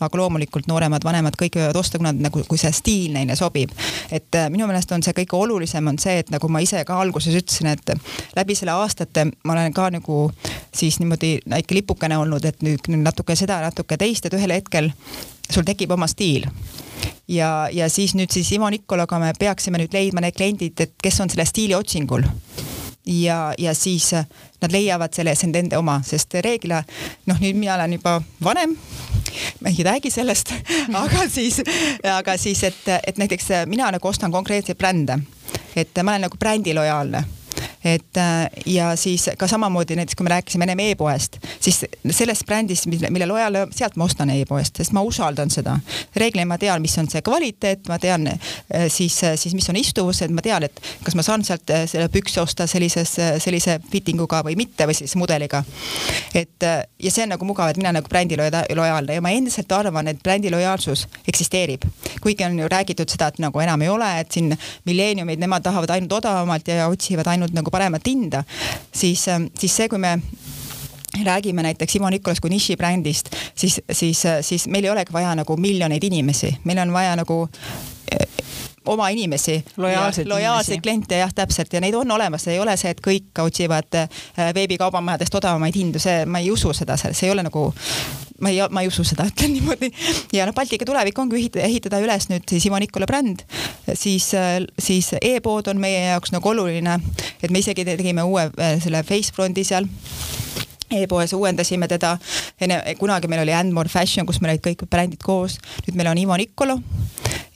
Speaker 2: aga loomulikult nooremad, vanemad, kõik võivad osta, kuna nagu, kui see stiil neile sobib. et minu meelest on see kõige olulisem on see, et nagu ma ise ka alguses ütlesin, et läbi selle aastate ma olen ka nagu siis niimoodi väike lipukene olnud, et nüüd nüüd natuke seda, natuke teist, et ühel hetkel sul tekib oma stiil. Ja, ja siis nüüd siis Ivo Nikolaga me peaksime nüüd leidma need kliendid, et kes on selle stiili otsingul. ja, ja siis nad leiavad selle, see on nende oma, sest reeglina noh, nüüd mina olen juba vanem, ma ei räägi sellest aga siis, aga siis, et, et näiteks mina nagu ostan konkreetseid brände, et ma olen nagu brändi lojaalne et äh, ja siis ka samamoodi näiteks, kui me rääkisime ennem e-poest, siis sellest brändist, mille, mille lojal, sealt ma ostan e-poest, sest ma usaldan seda. reeglina ma tean, mis on see kvaliteet, ma tean äh, siis, äh, siis mis on istuvus, et ma tean, et kas ma saan sealt selle pükse osta sellises, sellise fitting uga või mitte või siis mudeliga. et ja see on nagu mugav, et mina nagu brändi lojaalne ja ma endiselt arvan, et brändi lojaalsus eksisteerib. kuigi on ju räägitud seda, et nagu enam ei ole, et siin milleeniumid, nemad tahavad ainult odavamalt ja otsivad ainult nagu paremat hinda, siis, ähm, siis see, kui me räägime näiteks Ivo Nikolas kui nišibrändist, siis, siis, siis meil ei olegi vaja nagu miljoneid inimesi, meil on vaja nagu oma inimesi. lojaalseid kliente jah, täpselt. Ja neid on olemas, ei ole see, et kõik otsivad veebikaubamajadest odavamaid hindu, see, ma ei usu seda, see ei ole nagu ma ei, ma ei usu seda, ütlen niimoodi. ja noh, Baltika tulevik ongi ehitada, ehitada üles nüüd siis Ivo Nikola bränd, siis, siis e-pood on meie jaoks nagu oluline, et me isegi tegime uue selle Facefronti seal. E-poes uuendasime teda, enne, kunagi meil oli And More Fashion, kus meil olid kõik brändid koos, nüüd meil on Ivo Nicolo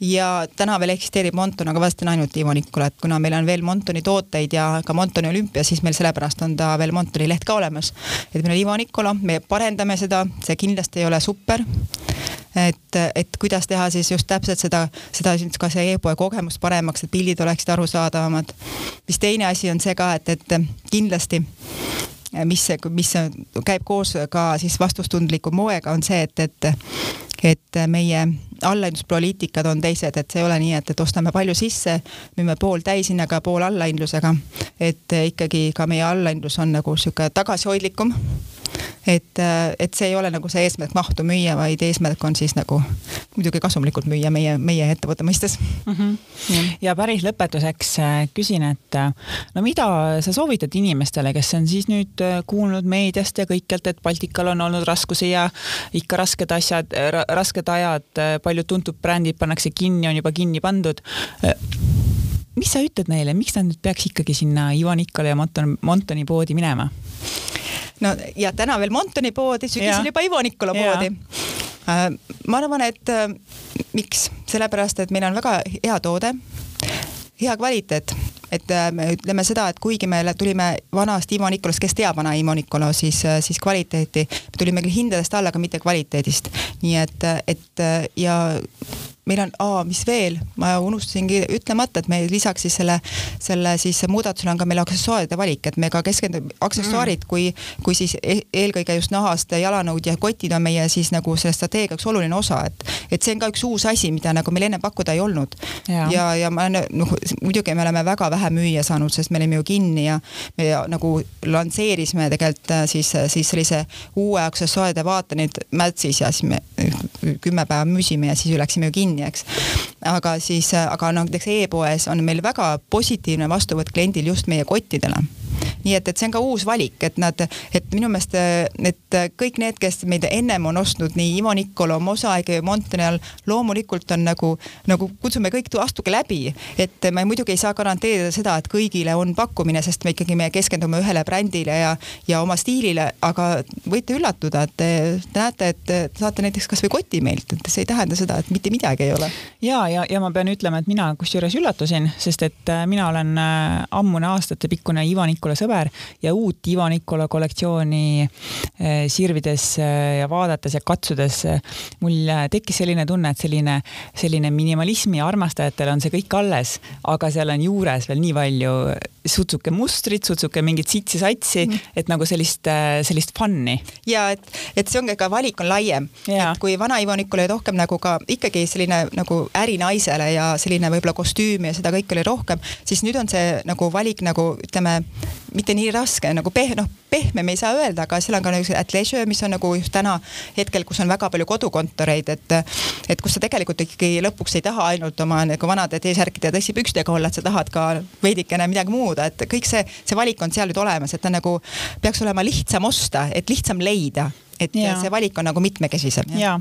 Speaker 2: ja täna veel eksisteerib Monton, aga vast on ainult Ivo Nicolo, et kuna meil on veel Montoni tooteid ja ka Montoni olümpia, siis meil sellepärast on ta veel Montoni leht ka olemas. et meil on Ivo Nicolo, me parendame seda, see kindlasti ei ole super et, et kuidas teha siis just täpselt seda, seda ka see e-poe kogemust paremaks, et pildid oleksid arusaadavamad. mis teine asi on see ka, et, et kindlasti mis, mis käib koos ka siis vastutustundliku moega, on see, et, et et meie allahindluspoliitikad on teised, et see ei ole nii, et, et ostame palju sisse, müüme pool täishinnaga, pool allahindlusega. et ikkagi ka meie allahindlus on nagu sihuke tagasihoidlikum et, et see ei ole nagu see eesmärk mahtu müüa, vaid eesmärk on siis nagu muidugi kasumlikult müüa meie, meie ettevõtte mõistes mm.
Speaker 1: -hmm. ja päris lõpetuseks äh, küsin, et äh, no mida sa soovitad inimestele, kes on siis nüüd äh, kuulnud meediast ja kõikjalt, et Baltikal on olnud raskusi ja ikka rasked asjad ra, rasked ajad, paljud tuntud brändid pannakse kinni, on juba kinni pandud mis sa ütled neile, miks nad nüüd peaks ikkagi sinna Ivo Nikole ja Monton, Montoni poodi minema?
Speaker 2: no ja täna veel Montoni poodi, sügisel juba Ivo Nikola poodi. Äh, ma arvan, et äh, miks, sellepärast et meil on väga hea toode, hea kvaliteet, et äh, me ütleme seda, et kuigi me tulime vanast Ivo Nikolast, kes teab vana Ivo Nikola, siis, siis kvaliteeti, me tulime küll hindadest alla, aga mitte kvaliteedist. nii et, et ja meil on, aa, mis veel, ma unustasingi ütlemata, et me lisaks siis selle, selle siis muudatusele on ka meil aksessuaaride valik, et me ka keskendume, aksessuaarid mm., kui, kui siis e eelkõige just nahast jalanõud ja kotid on meie siis nagu selle strateegia üks oluline osa, et, et see on ka üks uus asi, mida nagu meil enne pakkuda ei olnud. ja, ja, ja ma noh, muidugi me oleme väga vähe müüa saanud, sest me olime ju kinni ja me nagu lansseerisime tegelikult äh, siis, siis sellise uue aksessuaaride vaate nüüd märtsis ja siis me kümme päeva müüsime ja siis ju läksime ju kinni kinni, eks. aga siis, aga noh, näiteks e-poes on meil väga positiivne vastuvõtt kliendil just meie kottidele nii et, et see on ka uus valik, et nad, et minu meelest, et kõik need, kes meid ennem on ostnud nii Ivo Nicolo, Mosaic, Montreal, loomulikult on nagu, nagu kutsume kõik, astuge läbi. et me muidugi ei saa garanteerida seda, et kõigile on pakkumine, sest me ikkagi, me keskendume ühele brändile ja, ja oma stiilile, aga võite üllatuda, et te näete, et saate näiteks kasvõi koti meilt, et see ei tähenda seda, et mitte midagi ei ole.
Speaker 1: ja, ja, ja ma pean ütlema, et mina kusjuures üllatusin, sest et äh, mina olen äh, ammune aastatepikkune Ivo Nicolo sõber sõber ja uut Ivo Nikola kollektsiooni eh, sirvides eh, ja vaadates ja katsudes eh, mul tekkis selline tunne, et selline, selline minimalismi armastajatel on see kõik alles, aga seal on juures veel nii palju sutsuke mustrit, sutsuke mingit sitsi-satsi mm., et nagu sellist, sellist fun'i.
Speaker 2: ja et, et see ongi ka valik on laiem, et kui vana Ivo Nikol oli rohkem nagu ka ikkagi selline nagu ärinaisele ja selline võib-olla kostüüm ja seda kõike oli rohkem, siis nüüd on see nagu valik nagu ütleme mitte nii raske nagu peh-, noh, pehmem ei saa öelda, aga seal on ka niisugune athleisure, mis on nagu just täna hetkel, kus on väga palju kodukontoreid, et et kus sa tegelikult ikkagi lõpuks ei taha ainult oma nagu vanade T-särkide ja tõsipükstega olla, et sa tahad ka veidikene midagi muud, et kõik see, see valik on seal nüüd olemas, et ta nagu peaks olema lihtsam osta, et lihtsam leida et ja. see valik on nagu mitmekesisem.
Speaker 1: ja,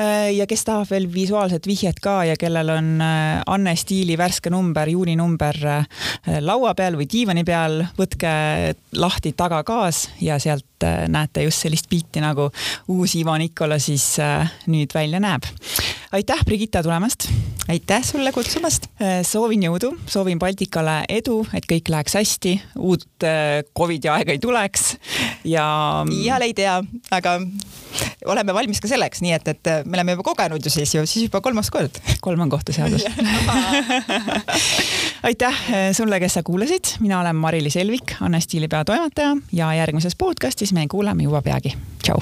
Speaker 1: äh, ja kes tahab veel visuaalset vihjet ka ja kellel on äh, Anne Stiili värske number, juuninumber äh, laua peal või diivani peal, võtke lahti tagakaas ja sealt näete just sellist pilti nagu uus Ivo Nikola siis nüüd välja näeb. Aitäh, Brigitta, tulemast!
Speaker 2: aitäh sulle kutsumast!
Speaker 1: soovin jõudu, soovin Baltikale edu, et kõik läheks hästi, uut Covidi aega ei tuleks ja.
Speaker 2: iial ei tea, aga oleme valmis ka selleks, nii et, et me oleme juba kogenud ju siis ju, siis juba kolmas kord.
Speaker 1: kolm on kohtuseadus aitäh sulle, kes sa kuulasid, mina olen Mari-Liis Elvik, Anne Stiili peatoimetaja ja järgmises podcastis me kuuleme juba peagi. tšau